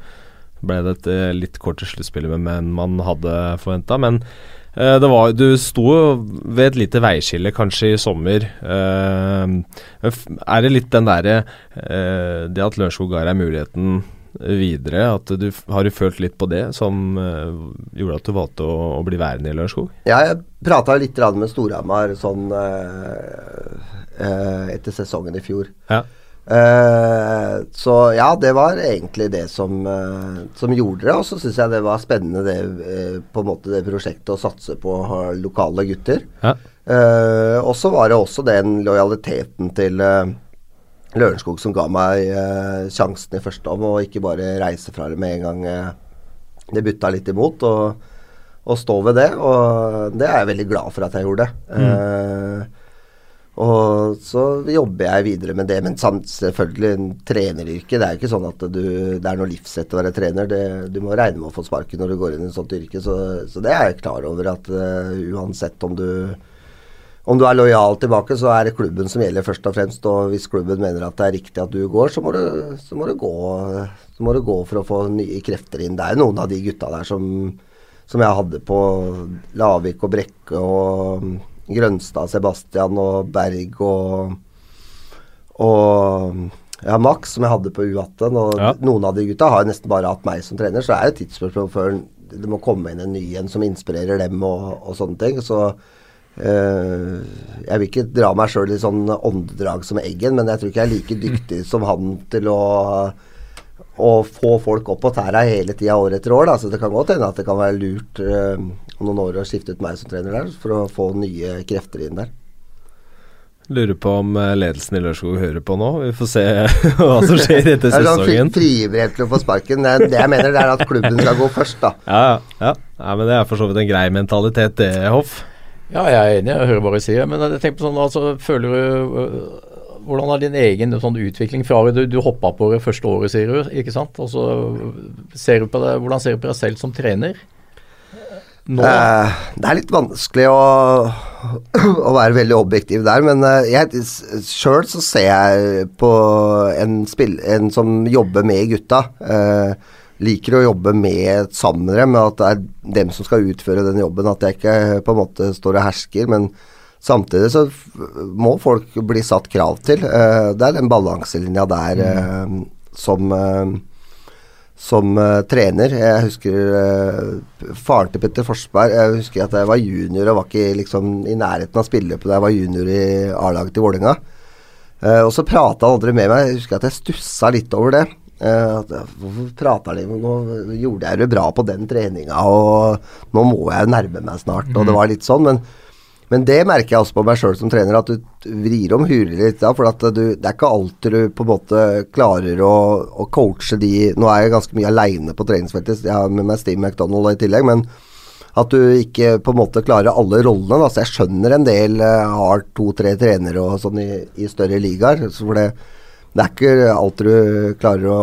Ble det et uh, litt kortere sluttspill enn man hadde forventa. Men uh, det var, du sto ved et lite veiskille kanskje i sommer. er det litt den derre Det at Lørenskog ga deg muligheten videre? At du, har du følt litt på det som uh, gjorde at du valgte å, å bli værende i Lørenskog? Ja, jeg prata litt med Storhamar sånn uh, uh, etter sesongen i fjor. Ja. så ja, det var egentlig det som, som gjorde det. Og så syns jeg det var spennende det, på en måte det prosjektet å satse på lokale gutter. Ja. og så var det også den lojaliteten til Lørenskog som ga meg eh, sjansen i første om, og ikke bare reise fra det med en gang eh, det butta litt imot. Og, og, stå ved det. Og det er jeg veldig glad for at jeg gjorde. Mm. Eh, og så jobber jeg videre med det. Men selvfølgelig, en treneryrke Det er jo ikke sånn at du, det er noe livsett å være trener. Det, du må regne med å få sparken når du går inn i et sånt yrke. Så, så det er jeg klar over at uh, uansett om du om du er lojal tilbake, så er det klubben som gjelder først og fremst. Og hvis klubben mener at det er riktig at du går, så må du, så må du, gå, så må du gå, for å få nye krefter inn. Det er noen av de gutta der som, som jeg hadde på Lavik og Brekke og Grønstad, Sebastian og Berg og, og ja, Max, som jeg hadde på U18. Og ja. noen av de gutta har nesten bare hatt meg som trener, så det er jo tidsspørsmål før det må komme inn en ny en som inspirerer dem og, og sånne ting. Så jeg vil ikke dra meg sjøl i sånn åndedrag som Eggen, men jeg tror ikke jeg er like dyktig som han til å, å få folk opp på tæra hele tida år etter år. Da. Så det kan godt hende at det kan være lurt uh, om noen år å skifte ut meg som trener der, for å få nye krefter inn der. Lurer på om eh, ledelsen i Lørenskog hører på nå. Vi får se *laughs* hva som skjer etter sånn sesongen. Fribrev til å få sparken. Det, det jeg mener, det er at klubben skal gå først, da. Ja, ja. ja men det er for så vidt en grei mentalitet, det, Hoff. Ja, jeg er enig, jeg hører bare sier Men jeg tenker på sånn, altså, føler du øh, Hvordan er din egen sånn, utvikling fra du, du hoppa på det første året, sier du, ikke sant? Og så ser du på det, Hvordan ser du på deg selv som trener? Eh, det er litt vanskelig å, *clears throat* å, være veldig objektiv der, men eh, jeg sjøl så ser jeg på en, spill, en som jobber med gutta. Eh, liker å jobbe med sammen med dem, at det er dem som skal utføre den jobben. At jeg ikke på en måte står og hersker. Men samtidig så må folk bli satt krav til. Uh, det er den balanselinja der mm. som uh, som trener. Jeg husker faren til Petter Forsberg. Jeg husker at jeg var junior og var ikke liksom i nærheten av spilleløpet da jeg var junior i A-laget til Vålerenga. og så prata han aldri med meg. Jeg husker at jeg stussa litt over det. Uh, hvorfor prater de Nå gjorde jeg det bra på den treninga, og nå må jeg nærme meg snart. Og det var litt sånn, men, Men det merker jeg også på meg sjøl som trener, at du vrir om huet litt da. For du, det er ikke alltid du på en måte klarer å, å coache de Nå er jeg ganske mye aleine på treningsfeltet, jeg har med meg Steve McDonald i tillegg, men at du ikke på en måte klarer alle rollene. Da. Så jeg skjønner en del uh, har to-tre trenere og sånn i, i større ligaer. For det, det, er ikke alt du klarer å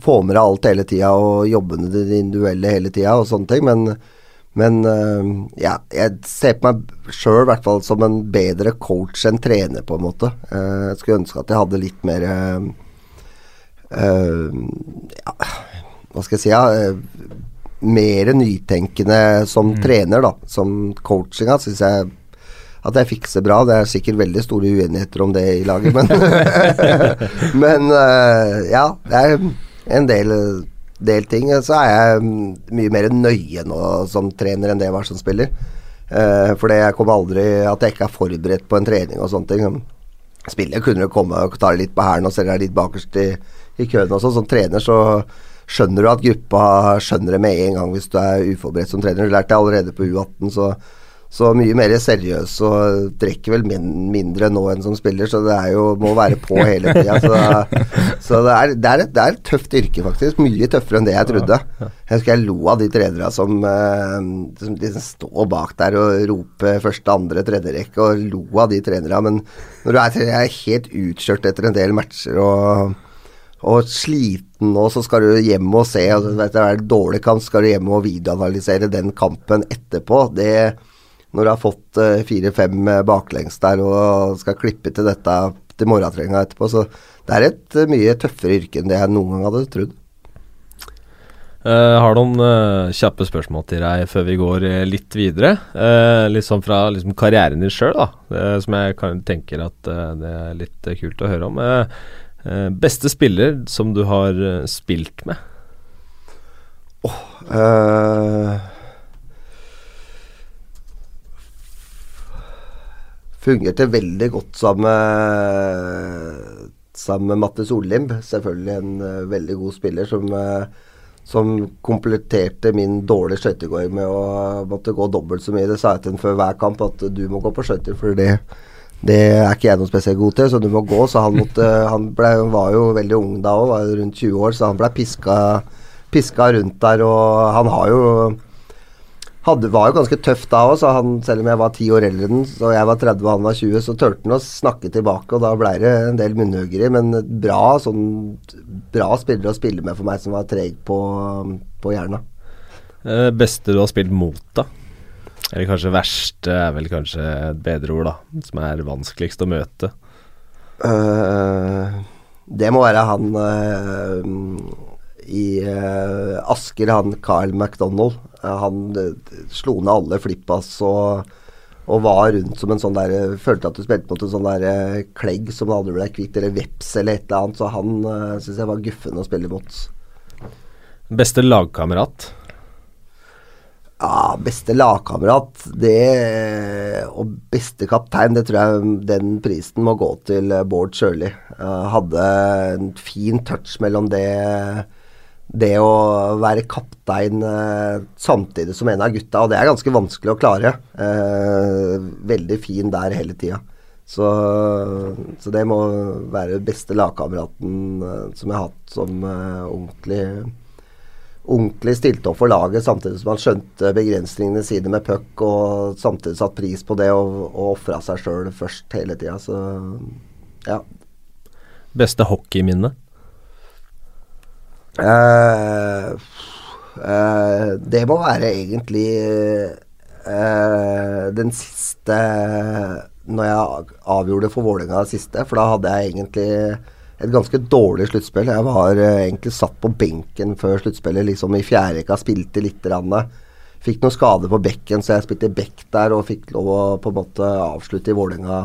få med deg alt hele tida og jobbe med det individuelle hele tida og sånne ting. Men men uh, ja, jeg ser på meg sjøl i hvert fall som en bedre coach enn trener, på en måte. Uh, jeg skulle ønske at jeg hadde litt mer uh, ja, Hva skal jeg si ja, Mer nytenkende som mm. trener, da. Som coachinga syns jeg at jeg fikser bra. Det er sikkert veldig store uenigheter om det i laget, men *laughs* *laughs* Men ja, det er en del del ting, så er jeg mye mer nøye nå som trener enn det jeg var som spiller. Uh, for jeg kommer aldri At jeg ikke er forberedt på en trening og sånne ting. Spiller kunne du komme og ta litt på hælen og selge deg litt bakerst i, i køen og sånn. Som trener så skjønner du at gruppa skjønner det med en gang hvis du er uforberedt som trener. Du lærte det allerede på U18, så så mye mer seriøs og trekker vel min, mindre nå enn som spiller, så det er jo, må være på *laughs* hele tida. Så, så det, er, det, er et, det, er, et, tøft yrke, faktisk. Mye tøffere enn det jeg trodde. Jeg husker jeg lo av de trenerne som, uh, som liksom står bak der og roper første, andre, tredje rekke, og lo av de trenerne. Men når du er, er helt utkjørt etter en del matcher og og sliten nå, så skal du hjem og se. Og, vet du, er det dårlig kamp, skal du hjem og videoanalysere den kampen etterpå. Det, når du har fått uh, fire-fem uh, baklengs der og skal klippe til dette til morgentreninga etterpå. Så det er et uh, mye tøffere yrke enn det jeg noen gang hadde trodd. Jeg har noen uh, kjappe spørsmål til deg før vi går litt videre. litt sånn fra liksom, karrieren din sjøl, som jeg kan, tenker at det er litt kult å høre om. beste spiller som du har spilt med? Oh, fungerte veldig godt sammen med, sammen med Matte Sollimb. Selvfølgelig en uh, veldig god spiller som, uh, som kompletterte min dårlige skøytegåing med å måtte gå dobbelt så mye. Det sa jeg til ham før hver kamp, at du må gå på skøyter, for det, det er ikke jeg noe spesielt god til, så du må gå. Så han, måtte, han ble, var jo veldig ung da òg, var rundt 20 år, så han ble piska, piska rundt der. Og han har jo hadde, var jo ganske tøff da òg, så han, selv om jeg var ti år eldre enn og jeg var 30 og han var 20, så turte han å snakke tilbake, og da ble det en del munnhuggeri. Men bra, sånn, bra spillere å spille med for meg som var treg på, på hjernen. Eh, beste du har spilt mot, da? Eller kanskje verste er vel kanskje et bedre ord, da. Som er vanskeligst å møte. Uh, det må være han uh, i uh, Asker, han Carl McDonald. Han eh, slo ned alle flippas og, og var rundt som en sånn der Følte at du spilte mot en sånn der eh, klegg som aldri ble kvitt, eller veps eller et eller annet. Så han uh, eh, syns jeg var guffen å spille mot. Beste lagkamerat? Ja, beste lagkamerat det Og beste kaptein, det tror jeg den prisen må gå til Bård Sjøli. Uh, hadde en fin touch mellom det det å være kaptein eh, samtidig som en av gutta, og det er ganske vanskelig å klare. Eh, veldig fin der hele tida. Så, så, det må være beste lagkameraten eh, som jeg har hatt som eh, ordentlig ordentlig stilte opp for laget, samtidig som han skjønte begrensningene sine med puck, og samtidig satt pris på det og, og ofra seg sjøl først hele tida. Så ja. Beste hockeyminne? Uh, uh, det må være egentlig uh, den siste Når jeg avgjorde for Vålerenga siste, for da hadde jeg egentlig et ganske dårlig sluttspill. Jeg var egentlig satt på benken før sluttspillet, liksom i fjerde rekka, spilte litt. Rann. Fikk noen skade på bekken, så jeg spilte bekk der og fikk lov å på en måte avslutte i Vålerenga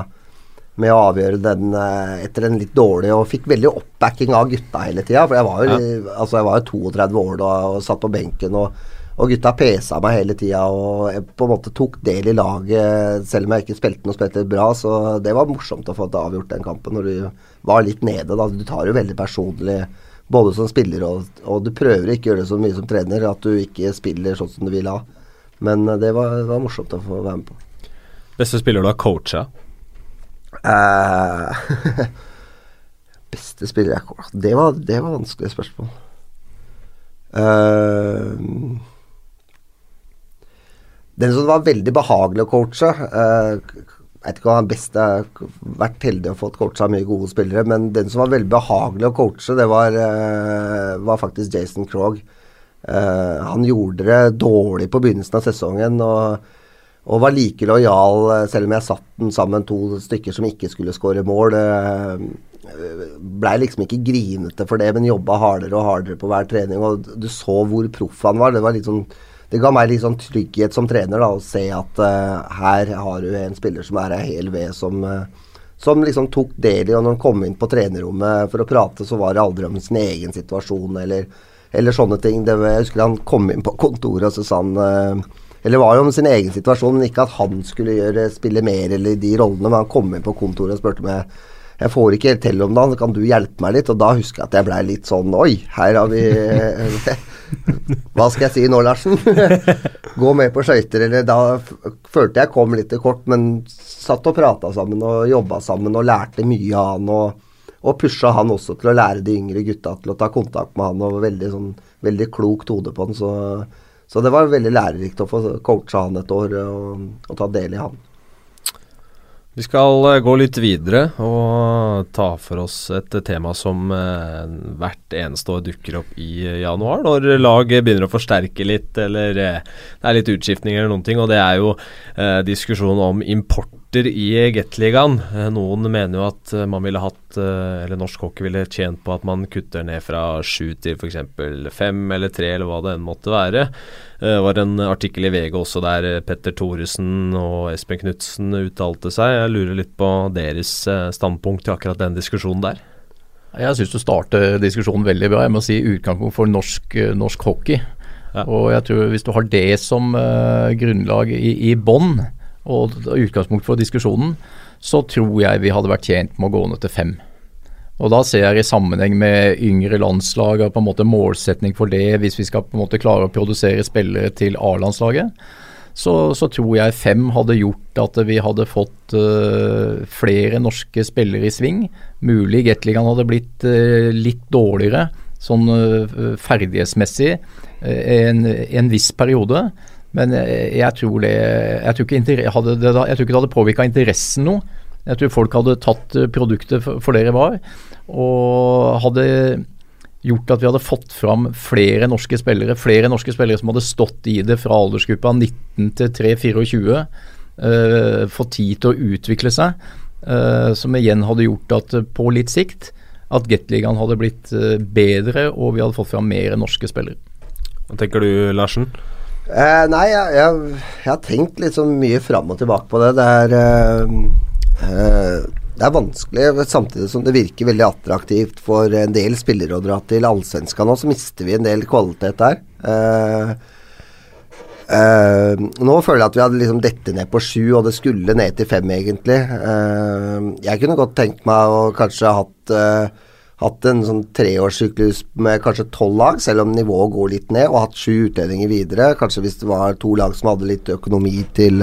med å avgjøre den uh, etter en litt dårlig Og fikk veldig oppbacking av gutta hele tida. For jeg var jo ja. altså jeg var jo 32 år da og satt på benken, og, og gutta pesa meg hele tida. Og jeg på en måte tok del i laget, selv om jeg ikke spilte noe spilte bra. Så det var morsomt å få avgjort den kampen når du var litt nede. Da. Du tar jo veldig personlig både som spiller og, og du prøver ikke å gjøre det så mye som trener, at du ikke spiller sånn som du vil ha. Men det var, det var morsomt å få være med på. Beste spiller du har coacha? Eh, *laughs* beste spiller Det var, det var vanskelig spørsmål. Uh, den som var veldig behagelig å coache uh, Jeg vet ikke om han beste har vært heldig og fått coacha mye gode spillere, men den som var veldig behagelig å coache, det var, uh, var faktisk Jason Krogh. han gjorde det dårlig på begynnelsen av sesongen. og og var like lojal, eh, selv om jeg satt den sammen to stykker som ikke skulle skåre mål. Eh, blei liksom ikke grinete for det, men jobba hardere og hardere på hver trening. Og du så hvor proff han var. Det, var sånn, det ga meg litt sånn trygghet som trener da, å se at uh, her har du en spiller som er ei hel ved, som, uh, som liksom tok del i Og når han kom inn på trenerrommet for å prate, så var det aldri om sin egen situasjon eller, eller sånne ting. Det, jeg husker han kom inn på kontoret, og så sa han uh, eller var jo om sin egen situasjon, men ikke at han skulle gjøre, spille mer eller de rollene. Men han kom inn på kontoret og spurte meg jeg får ikke helt til om dagen, kan du hjelpe meg litt? Og da husker jeg at jeg blei litt sånn Oi, her har vi *laughs* Hva skal jeg si nå, Larsen? *laughs* Gå med på skøyter, eller Da følte jeg kom litt til kort, men satt og prata sammen og jobba sammen og lærte mye av han. Og, og pusha han også til å lære de yngre gutta til å ta kontakt med han. Og veldig, sånn, veldig klokt hode på han. Så så det var veldig lærerikt å få coacha han et år og, og ta del i han. Vi skal eh, gå litt videre og ta for oss et tema som eh, hvert eneste år dukker opp i januar, når lag begynner å forsterke litt eller eh, det er litt utskiftninger eller noen ting. Og det er jo eh, diskusjonen om importer i Gateligaen. Eh, noen mener jo at man ville hatt, eh, eller norsk hockey ville tjent på at man kutter ned fra sju til f.eks. fem eller tre, eller hva det enn måtte være. Det eh, var en artikkel i VG også der eh, Petter Thoresen og Espen Knutsen uttalte seg. Jeg lurer litt på deres eh, standpunkt til akkurat den diskusjonen der. Jeg syns du starter diskusjonen veldig bra. Jeg må si utgangspunkt for norsk, norsk hockey. Ja. Og jeg tror Hvis du har det som uh, grunnlag i, i bånn, og utgangspunkt for diskusjonen, så tror jeg vi hadde vært tjent med å gå ned til fem. Og Da ser jeg i sammenheng med yngre landslag og på en måte målsetning for det, hvis vi skal på en måte klare å produsere spillere til A-landslaget, så, så, tror jeg fem hadde gjort at vi hadde fått uh, flere norske spillere i sving. Mulig Gateligaen hadde blitt uh, litt dårligere sånn uh, ferdighetsmessig en, en, viss periode. Men jeg, jeg tror det jeg tror, ikke, hadde, det, jeg tror ikke det hadde påvirka interessen noe jeg tror folk hadde tatt eh, produktet for, det det var, og hadde gjort at vi hadde fått fram flere norske spillere. Flere norske spillere som hadde stått i det fra aldersgruppa 19 til 3-24. Uh, fått tid til å utvikle seg. Uh, som igjen hadde gjort at på litt sikt at Gateligaen hadde blitt bedre, og vi hadde fått fram mer norske spillere. Hva tenker du, Larsen? Nei, jeg, jeg, jeg, har tenkt litt sånn mye fram og tilbake på det. Det er Eh, det er vanskelig, samtidig som det virker veldig attraktivt for en del spillere å dra til allsvenskan nå, så mister vi en del kvalitet der. Eh, uh, nå føler jeg at vi hadde liksom dette ned på sju, og det skulle ned til fem, egentlig. Uh, jeg kunne godt tenkt meg å kanskje hatt, hatt en sånn treårssyklus med kanskje tolv lag, selv om nivået går litt ned, og hatt sju utlendinger videre. Kanskje hvis det var to lag som hadde litt økonomi til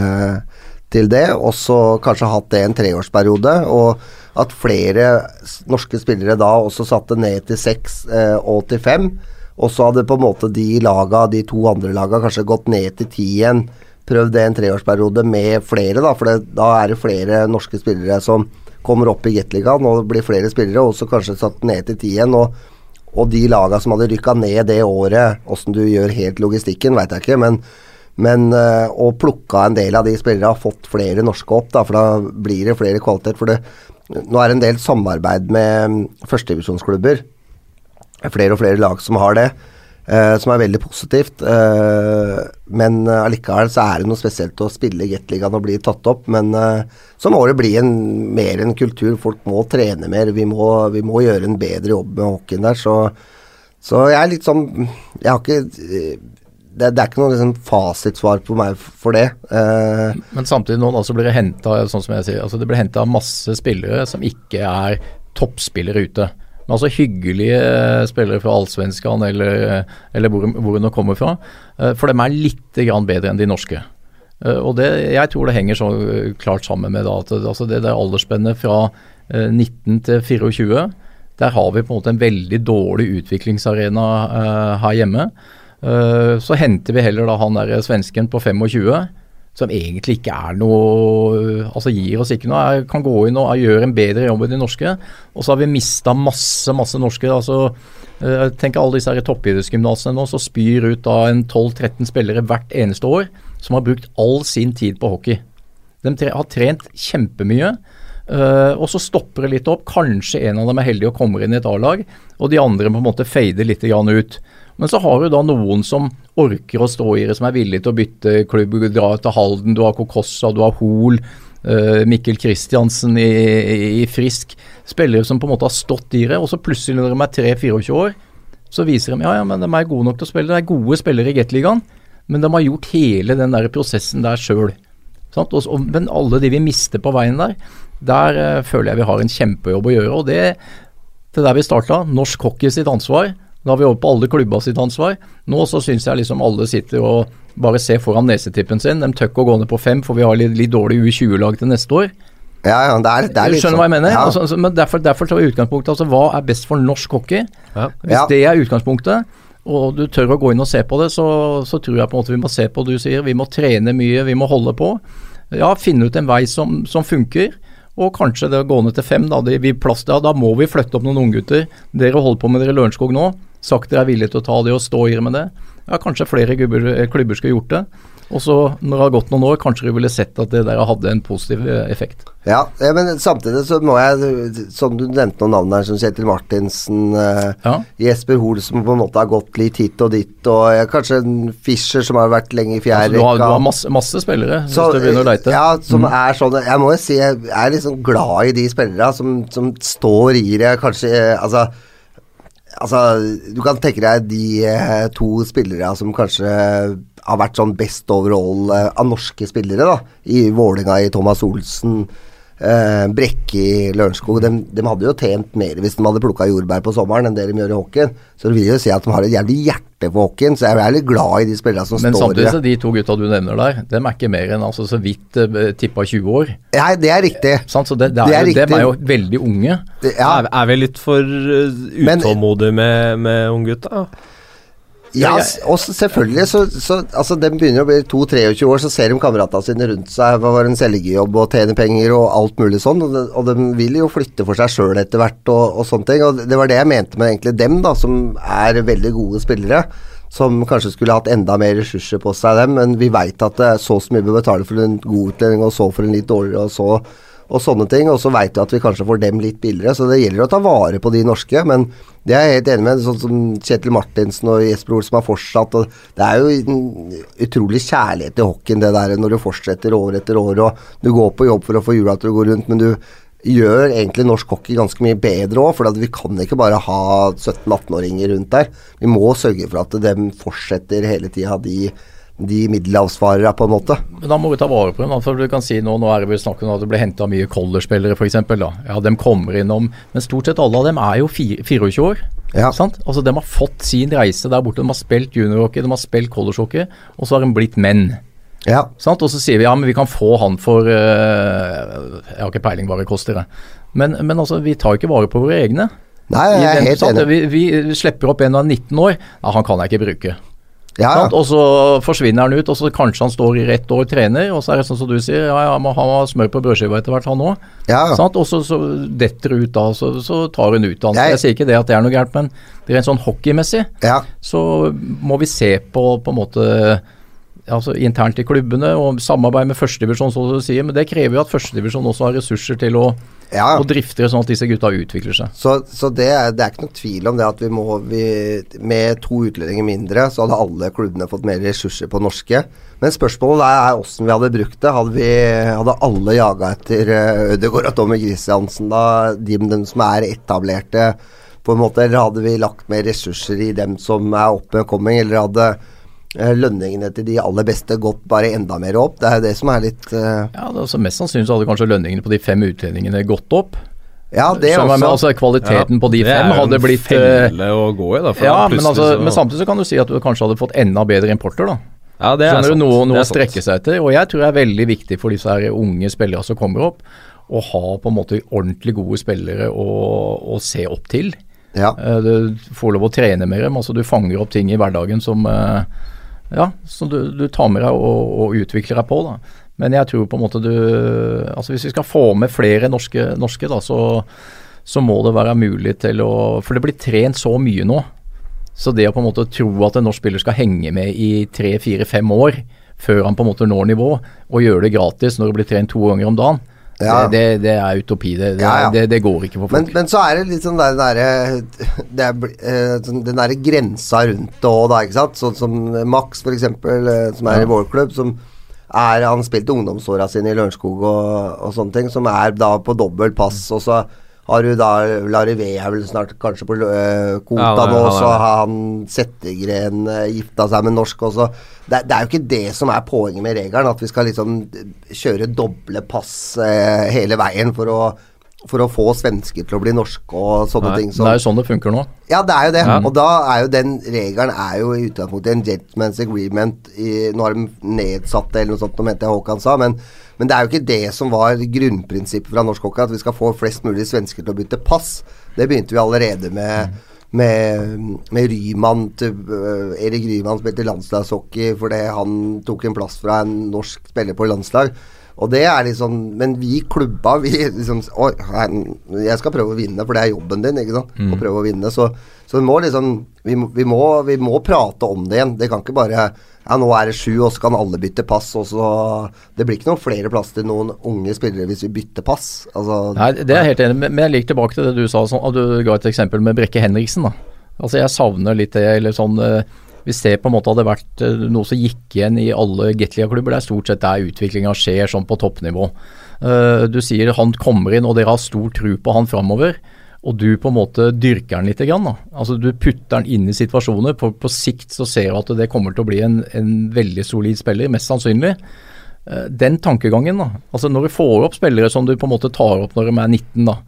til det, og så kanskje hatt det en treårsperiode. Og at flere norske spillere da også satte ned til seks eh, og til fem. Og så hadde på en måte de laga, de to andre laga kanskje gått ned til ti igjen. Prøvd det en treårsperiode med flere, da, for det, da er det flere norske spillere som kommer opp i Gateligaen, og det blir flere spillere, og så kanskje satt ned til ti igjen. og og de laga som hadde rykka ned det året, åssen du gjør helt logistikken, veit jeg ikke, men men uh, å plukke en del av de spillerne har fått flere norske opp, da, for da blir det flere kvalitet. For det, nå er det en del samarbeid med mm, førstedivisjonsklubber. Flere og flere lag som har det, uh, som er veldig positivt. Uh, men allikevel så er det noe spesielt å spille Gateligaen og bli tatt opp. Men så må det bli en, mer en kultur. Folk må trene mer. Vi må, vi må gjøre en bedre jobb med hockeyen der. Så, så jeg er litt sånn Jeg har ikke det, det, er ikke noe liksom, fasitsvar på meg for det. Uh, Men samtidig nå altså blir det henta sånn altså det blir henta masse spillere som ikke er toppspillere ute. Men altså hyggelige spillere fra Allsvenskan eller, eller hvor, de nå kommer fra. Uh, for de er litt bedre enn de norske. Og det, jeg tror det henger så klart sammen med at altså det det aldersspennet fra uh, 19 til 24, der har vi på en måte en veldig dårlig utviklingsarena her hjemme. så henter vi heller da han der svensken på 25 som egentlig ikke er noe Altså gir oss ikke noe. Jeg kan gå inn og gjøre en bedre jobb enn de norske. Og så har vi mista masse, masse norske. altså Tenk alle disse toppidrettsgymnasene nå som spyr ut da en 12-13 spillere hvert eneste år som har brukt all sin tid på hockey. De har trent kjempemye. Uh, og så stopper det litt opp. Kanskje en av dem er heldig og kommer inn i et A-lag, og de andre på en måte fader litt ut. Men så har du da noen som orker å stå i det, som er villig til å bytte klubb, dra til Halden. Du har Kokossa, du har Hoel, uh, Mikkel Kristiansen i, i, Frisk. Spillere som på en måte har stått i det, og så plutselig når de er 3-24 år, så viser de ja, ja, men de er gode nok til å spille. De er gode spillere i Gateligaen. Men de har gjort hele den der prosessen der sjøl. Men alle de vi mister på veien der, der uh, føler jeg vi har en kjempejobb å gjøre. Og det, til der vi starta, norsk hockey sitt ansvar. Da er vi over på alle klubba sitt ansvar. Nå så syns jeg liksom alle sitter og bare ser foran nesetippen sin. De tør ikke å gå ned på fem, for vi har litt, litt dårlig U20-lag til neste år. Ja, ja, det er, det er litt Skjønner hva jeg mener? Ja. Altså, altså, men derfor, derfor tar vi utgangspunktet. Altså, hva er best for norsk hockey? Ja. Hvis det er utgangspunktet, og du tør å gå inn og se på det, så, så, tror jeg på en måte vi må se på det du sier. Vi må trene mye, vi må holde på. Ja, finne ut en vei som, som funker. Og kanskje det å gå ned til fem, da, det, vi plass, da, da må vi flytte opp noen unggutter. Dere holder på med dere i Lørenskog nå. Sagt dere er villige til å ta det og stå i det med det. Ja, kanskje flere klubber, klubber skulle gjort det. Og så når det har gått noen år, kanskje du ville sett at det der hadde en positiv eh, effekt. Ja, men samtidig så må jeg, som du nevnte noen navn her, som Kjetil Martinsen, eh, ja. Jesper Hoel som på en måte har gått litt hit og dit, og kanskje en Fischer som har vært lenge i fjerde altså, du, har, du har masse, masse spillere, så, hvis du begynner å leite. Ja, som mm. er sånn Jeg må jo si jeg er liksom glad i de spillere som, som står i det, kanskje eh, Altså Altså, du kan tenke deg de eh, to spillere som kanskje har vært sånn best overall eh, av norske spillere, da. I Vålinga i Thomas Olsen, eh, Brekke i Lørenskog. De, de, hadde jo tjent mer hvis de hadde plukka jordbær på sommeren enn det de gjør i hockeyen. Så det vil jo si at de har et jævlig hjerte for hockeyen, så jeg er litt glad i de spillerne som Men står Men samtidig så de to gutta du nevner der, dem er ikke mer enn altså så vidt uh, tippa 20 år. Nei, det er riktig. Så det, det, er, det er dem er jo veldig unge. Ja. Er, er, vi litt for uh, utålmodige med, med unggutta? Ja, og selvfølgelig så, så Altså, de begynner å bli 2-23 år, så ser de kameratene sine rundt seg. Hva var en selgejobb og tjene penger og alt mulig sånn. Og de, og de vil jo flytte for seg sjøl etter hvert og, og, sånne ting. Og det var det jeg mente med egentlig dem, da, som er veldig gode spillere. Som kanskje skulle hatt enda mer ressurser på seg, dem. Men vi veit at det er så så mye vi betaler for en god utlending, og så for en litt dårligere, og så og sånne ting. Og så veit vi at vi kanskje får dem litt billigere, så det gjelder å ta vare på de norske. Men det er jeg helt enig med, sånn som Kjetil Martinsen og Jesper Olsen har fortsatt. Det er jo en utrolig kjærlighet til hockeyen, det der når du fortsetter år etter år. Og du går på jobb for å få hjula til å gå rundt, men du gjør egentlig norsk hockey ganske mye bedre òg. For vi kan ikke bare ha 17-18-åringer rundt der. Vi må sørge for at de fortsetter hele tida, de de middelhavsfarere, på en måte. Men Da må vi ta vare på dem. for du kan si nå, nå er det snakk om at det ble henta mye collerspillere, f.eks. Ja, de kommer innom, men stort sett alle av dem er jo 24 år. Ja. Sant? Altså De har fått sin reise der borte. De har spilt juniorhockey, de har spilt collegehockey, og så har de blitt menn. Ja. Sant? Og så sier vi ja, men vi kan få han for uh, Jeg har ikke peiling hva det koster, men, men altså, vi tar ikke vare på våre egne. Nei, jeg er helt enig. Vi, vi, slipper opp en av 19 år. Ja, han kan jeg ikke bruke. Ja, ja. Og så forsvinner han ut, og så kanskje han står i rett år og trener, og så er det sånn som du sier, ja, ja, må ha smør på brødskiva etter hvert, han òg. Ja. Og så, så detter det ut da, så, så tar hun utdannelse. Jeg sier ikke det at det er noe gærent, men det er en sånn hockeymessig, ja. så må vi se på på en måte altså internt i klubbene og samarbeid med førstedivisjon, som du sier, men det krever jo at førstedivisjon også har ressurser til å ja. og drifter sånn at disse gutta utvikler seg. Så, så det, er, det, er, ikke noe tvil om det at vi må vi, Med to utlendinger mindre, så hadde alle klubbene fått mer ressurser på norske. Men spørsmålet er, åssen vi hadde brukt det. Hadde, vi, hadde alle jaga etter eh, Ødegaard og Tommy Christiansen, da, de, de som er etablerte, på en måte, eller hadde vi lagt mer ressurser i dem som er oppe og coming, eller hadde lønningene til de aller beste gått bare enda mer opp. Det er det som er litt uh... Ja, det er altså Mest sannsynlig så hadde kanskje lønningene på de fem utlendingene gått opp. Ja, det også. Med, altså Kvaliteten ja, på de fem hadde blitt Det er jo en felle å gå i, da. ja, men, altså, så... men, samtidig så kan du si at du kanskje hadde fått enda bedre importer, da. Ja, det er Skjønner sant. du, noe, Det noe er å strekke seg etter. Og jeg tror det er veldig viktig for disse her unge spillere som kommer opp, å ha på en måte ordentlig gode spillere å, å se opp til. Ja. Eh, Du får lov å trene med dem. altså Du fanger opp ting i hverdagen som, eh, ja, som du, du tar med deg og, og utvikler deg på. da. Men jeg tror på en måte du altså Hvis vi skal få med flere norske, norske da, så, så må det være mulig til å For det blir trent så mye nå. Så det å på en måte tro at en norsk spiller skal henge med i tre, fire, fem år før han på en måte når nivå, og gjøre det gratis når det blir trent to ganger om dagen, Ja. det, det, det er utopi. Det, det, Ja, ja. det, går ikke for folk. men så er det litt sånn der, der det er, eh, sånn den derre grensa rundt det òg, da, ikke sant. Sånn som Max, for eksempel, eh, som er i vår klubb, som er Han spilte ungdomsåra sine i Lørenskog og, og sånne ting, som er da på dobbelt pass, og så har du da Larivé er vel snart kanskje på øh, kvota Ja, nå, så har han Settegren øh, gifta seg med norsk også. Det, det er jo ikke det som er poenget med regelen, at vi skal liksom kjøre doble pass eh, hele veien for å, for å få svensker til å bli norske og sånne Nei, ting. Det er jo sånn det funker nå. ja, det er jo det. Ja. Og da er jo den regelen er jo i utgangspunktet en gentleman's agreement. I, nå har de nedsatt det eller noe sånt, nå mente jeg Håkan sa, men, men det er jo ikke det som var grunnprinsippet fra norsk hockey, at vi skal få flest mulig svensker til å bytte pass. Det begynte vi allerede med. Med, med Ryman til, uh, Erik Ryman spilte landslagshockey fordi han tok en plass fra en norsk spiller på landslag. Og det er liksom Men vi klubba, vi liksom Oi, jeg skal prøve å vinne, for det er jobben din, ikke sant? Å prøve å vinne. Så, så vi må liksom vi vi, må, vi må prate om det igjen. Det kan ikke bare Ja, nå er det sju, og så kan alle bytte pass, og så Det blir ikke noen flere plass til noen unge spillere hvis vi bytter pass. Altså Nei, det er jeg helt enig med, men jeg liker tilbake til det du sa. Sånn, at du ga et eksempel med Brekke Henriksen. da. Altså Jeg savner litt det, eller sånn eh, Hvis det på en måte hadde vært eh, noe som gikk igjen i alle Gatlia-klubber, det er stort sett der utviklinga skjer sånn på toppnivå. Eh, Du sier han kommer inn, og dere har stor tro på han framover. Og du på en måte dyrker han litt. Grann, da. Altså Du putter han inn i situasjoner. På, på sikt så ser du at det kommer til å bli en, en veldig solid spiller, mest sannsynlig. Eh, Den tankegangen, da. Altså Når du får opp spillere som du på en måte tar opp når de er 19, da,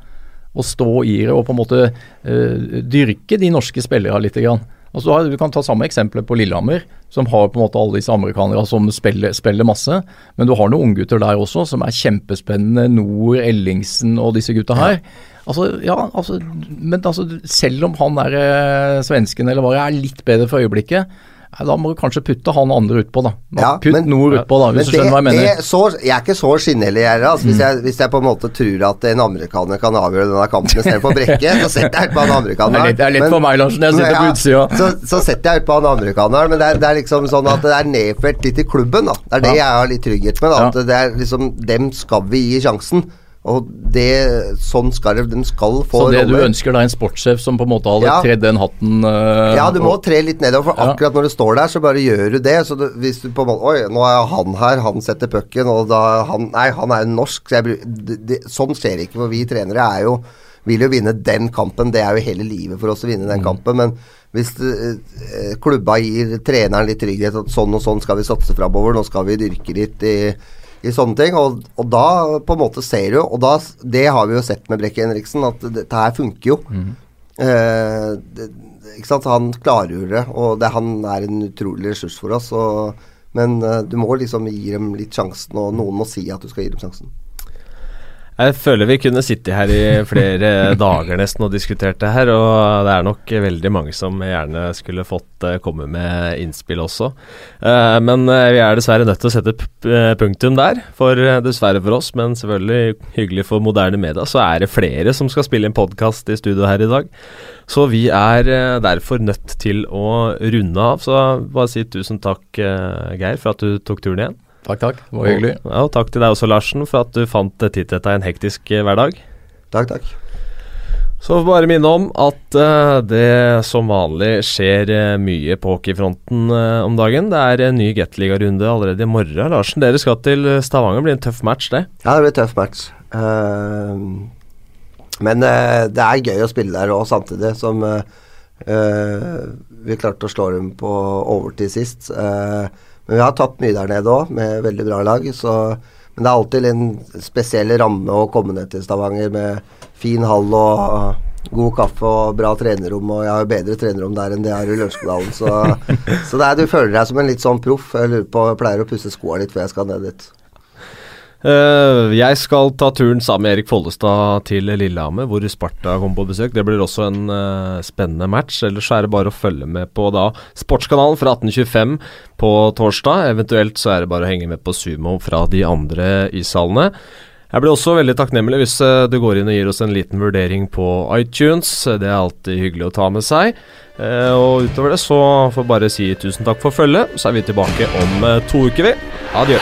og stå i det og på en måte uh, dyrke de norske spillerne litt. Grann. Altså, du, kan ta samme eksempel på Lillehammer, som har på en måte alle disse amerikanere som spiller, spiller masse. Men du har noen unggutter der også som er kjempespennende. Nord, Ellingsen og disse gutta her. Altså, ja, altså, men altså, selv om han er eh, svensken eller hva det er litt bedre for øyeblikket, ja, da må du kanskje putte han andre utpå, da. Ja, Putt men- Nord utpå, da, hvis du skjønner hva jeg mener. det, så, jeg er ikke så skinnhellig, Altså, mm. hvis, jeg, hvis jeg på en måte tror at en amerikaner kan avgjøre denne kampen istedenfor Brekke, *laughs* så setter jeg ut på han Det amerikaneren. er litt, det er litt Men- for meg, Larsen. Jeg sitter på utsida. Så, så setter jeg ut på han amerikaneren, men det er, det er liksom sånn at det er nedfelt litt i klubben. da Det er det Ja. jeg har litt trygghet med. da At det er liksom Dem skal vi gi sjansen. Og det sånn skal det De skal få Så det du ønsker da en sportssjef som på en måte hadde Ja. tredd den hatten eh, Ja, du må og- tre litt nedover, for Ja. akkurat når du står der, så bare gjør du det. Så du, hvis du på en måte Oi, nå er han her, han setter pucken, og da han Nei, han er norsk, så jeg det, Sånn skjer ikke, for vi trenere er jo vil jo vinne den kampen. Det er jo hele livet for oss å vinne den Mm. kampen. Men hvis eh, klubba gir treneren litt trygghet, at sånn og sånn skal vi satse framover, nå skal vi dyrke litt i, i sånne ting, og, og da på en måte ser du Og da, det har vi jo sett med Brekke Henriksen, at dette her funker jo. Eh, det, ikke sant? Han klargjør det, og det, han er en utrolig ressurs for oss. Og, men eh, du må liksom gi dem litt sjansen, og noen må si at du skal gi dem sjansen. Jeg føler vi kunne sittet her i flere *laughs* dager nesten og diskutert det her, og det er nok veldig mange som gjerne skulle fått eh, komme med innspill også. Eh, men eh, vi er dessverre nødt til å sette punktum der, for dessverre for oss, men selvfølgelig hyggelig for moderne media, så er det flere som skal spille en podkast i studio her i dag. Så vi er derfor nødt til å runde av, så bare si tusen takk, Geir, for at du tok turen igjen. Takk, takk. Det var hyggelig. Og, ja, og takk til deg også, Larsen, for at du fant tid til dette i en hektisk eh, hverdag. Takk, takk. Så bare minne om at uh, det som vanlig skjer uh, mye på hockeyfronten uh, om dagen. Det er en ny Gateliga-runde allerede i morgen. Larsen, dere skal til Stavanger. Det blir en tøff match, det. Ja, det blir en tøff match. Men det er gøy å spille der òg, samtidig som vi klarte å slå dem på overtid sist. Eh, men vi har tapt mye der nede òg, med veldig bra lag. Så, men det er alltid en spesiell ramme å komme ned til Stavanger med fin hall og, god kaffe og bra trenerrom, og jeg har jo bedre trenerrom der enn det jeg har i Lørenskogdalen. så, *laughs* så er, du føler deg som en litt sånn proff. Jeg lurer på, jeg pleier å pusse skoa litt før jeg skal ned dit. Uh, jeg skal ta turen sammen med Erik Follestad til Lillehammer, hvor Sparta kommer på besøk. Det blir også en uh, spennende match. Ellers er det bare å følge med på da Sportskanalen fra 1825 på torsdag. Eventuelt så er det bare å henge med på Sumo fra de andre ishallene. Jeg blir også veldig takknemlig hvis uh, du går inn og gir oss en liten vurdering på iTunes. Det er alltid hyggelig å ta med seg. og utover det så får jeg bare si tusen takk for følget. Så er vi tilbake om to uker, vi. Adjø.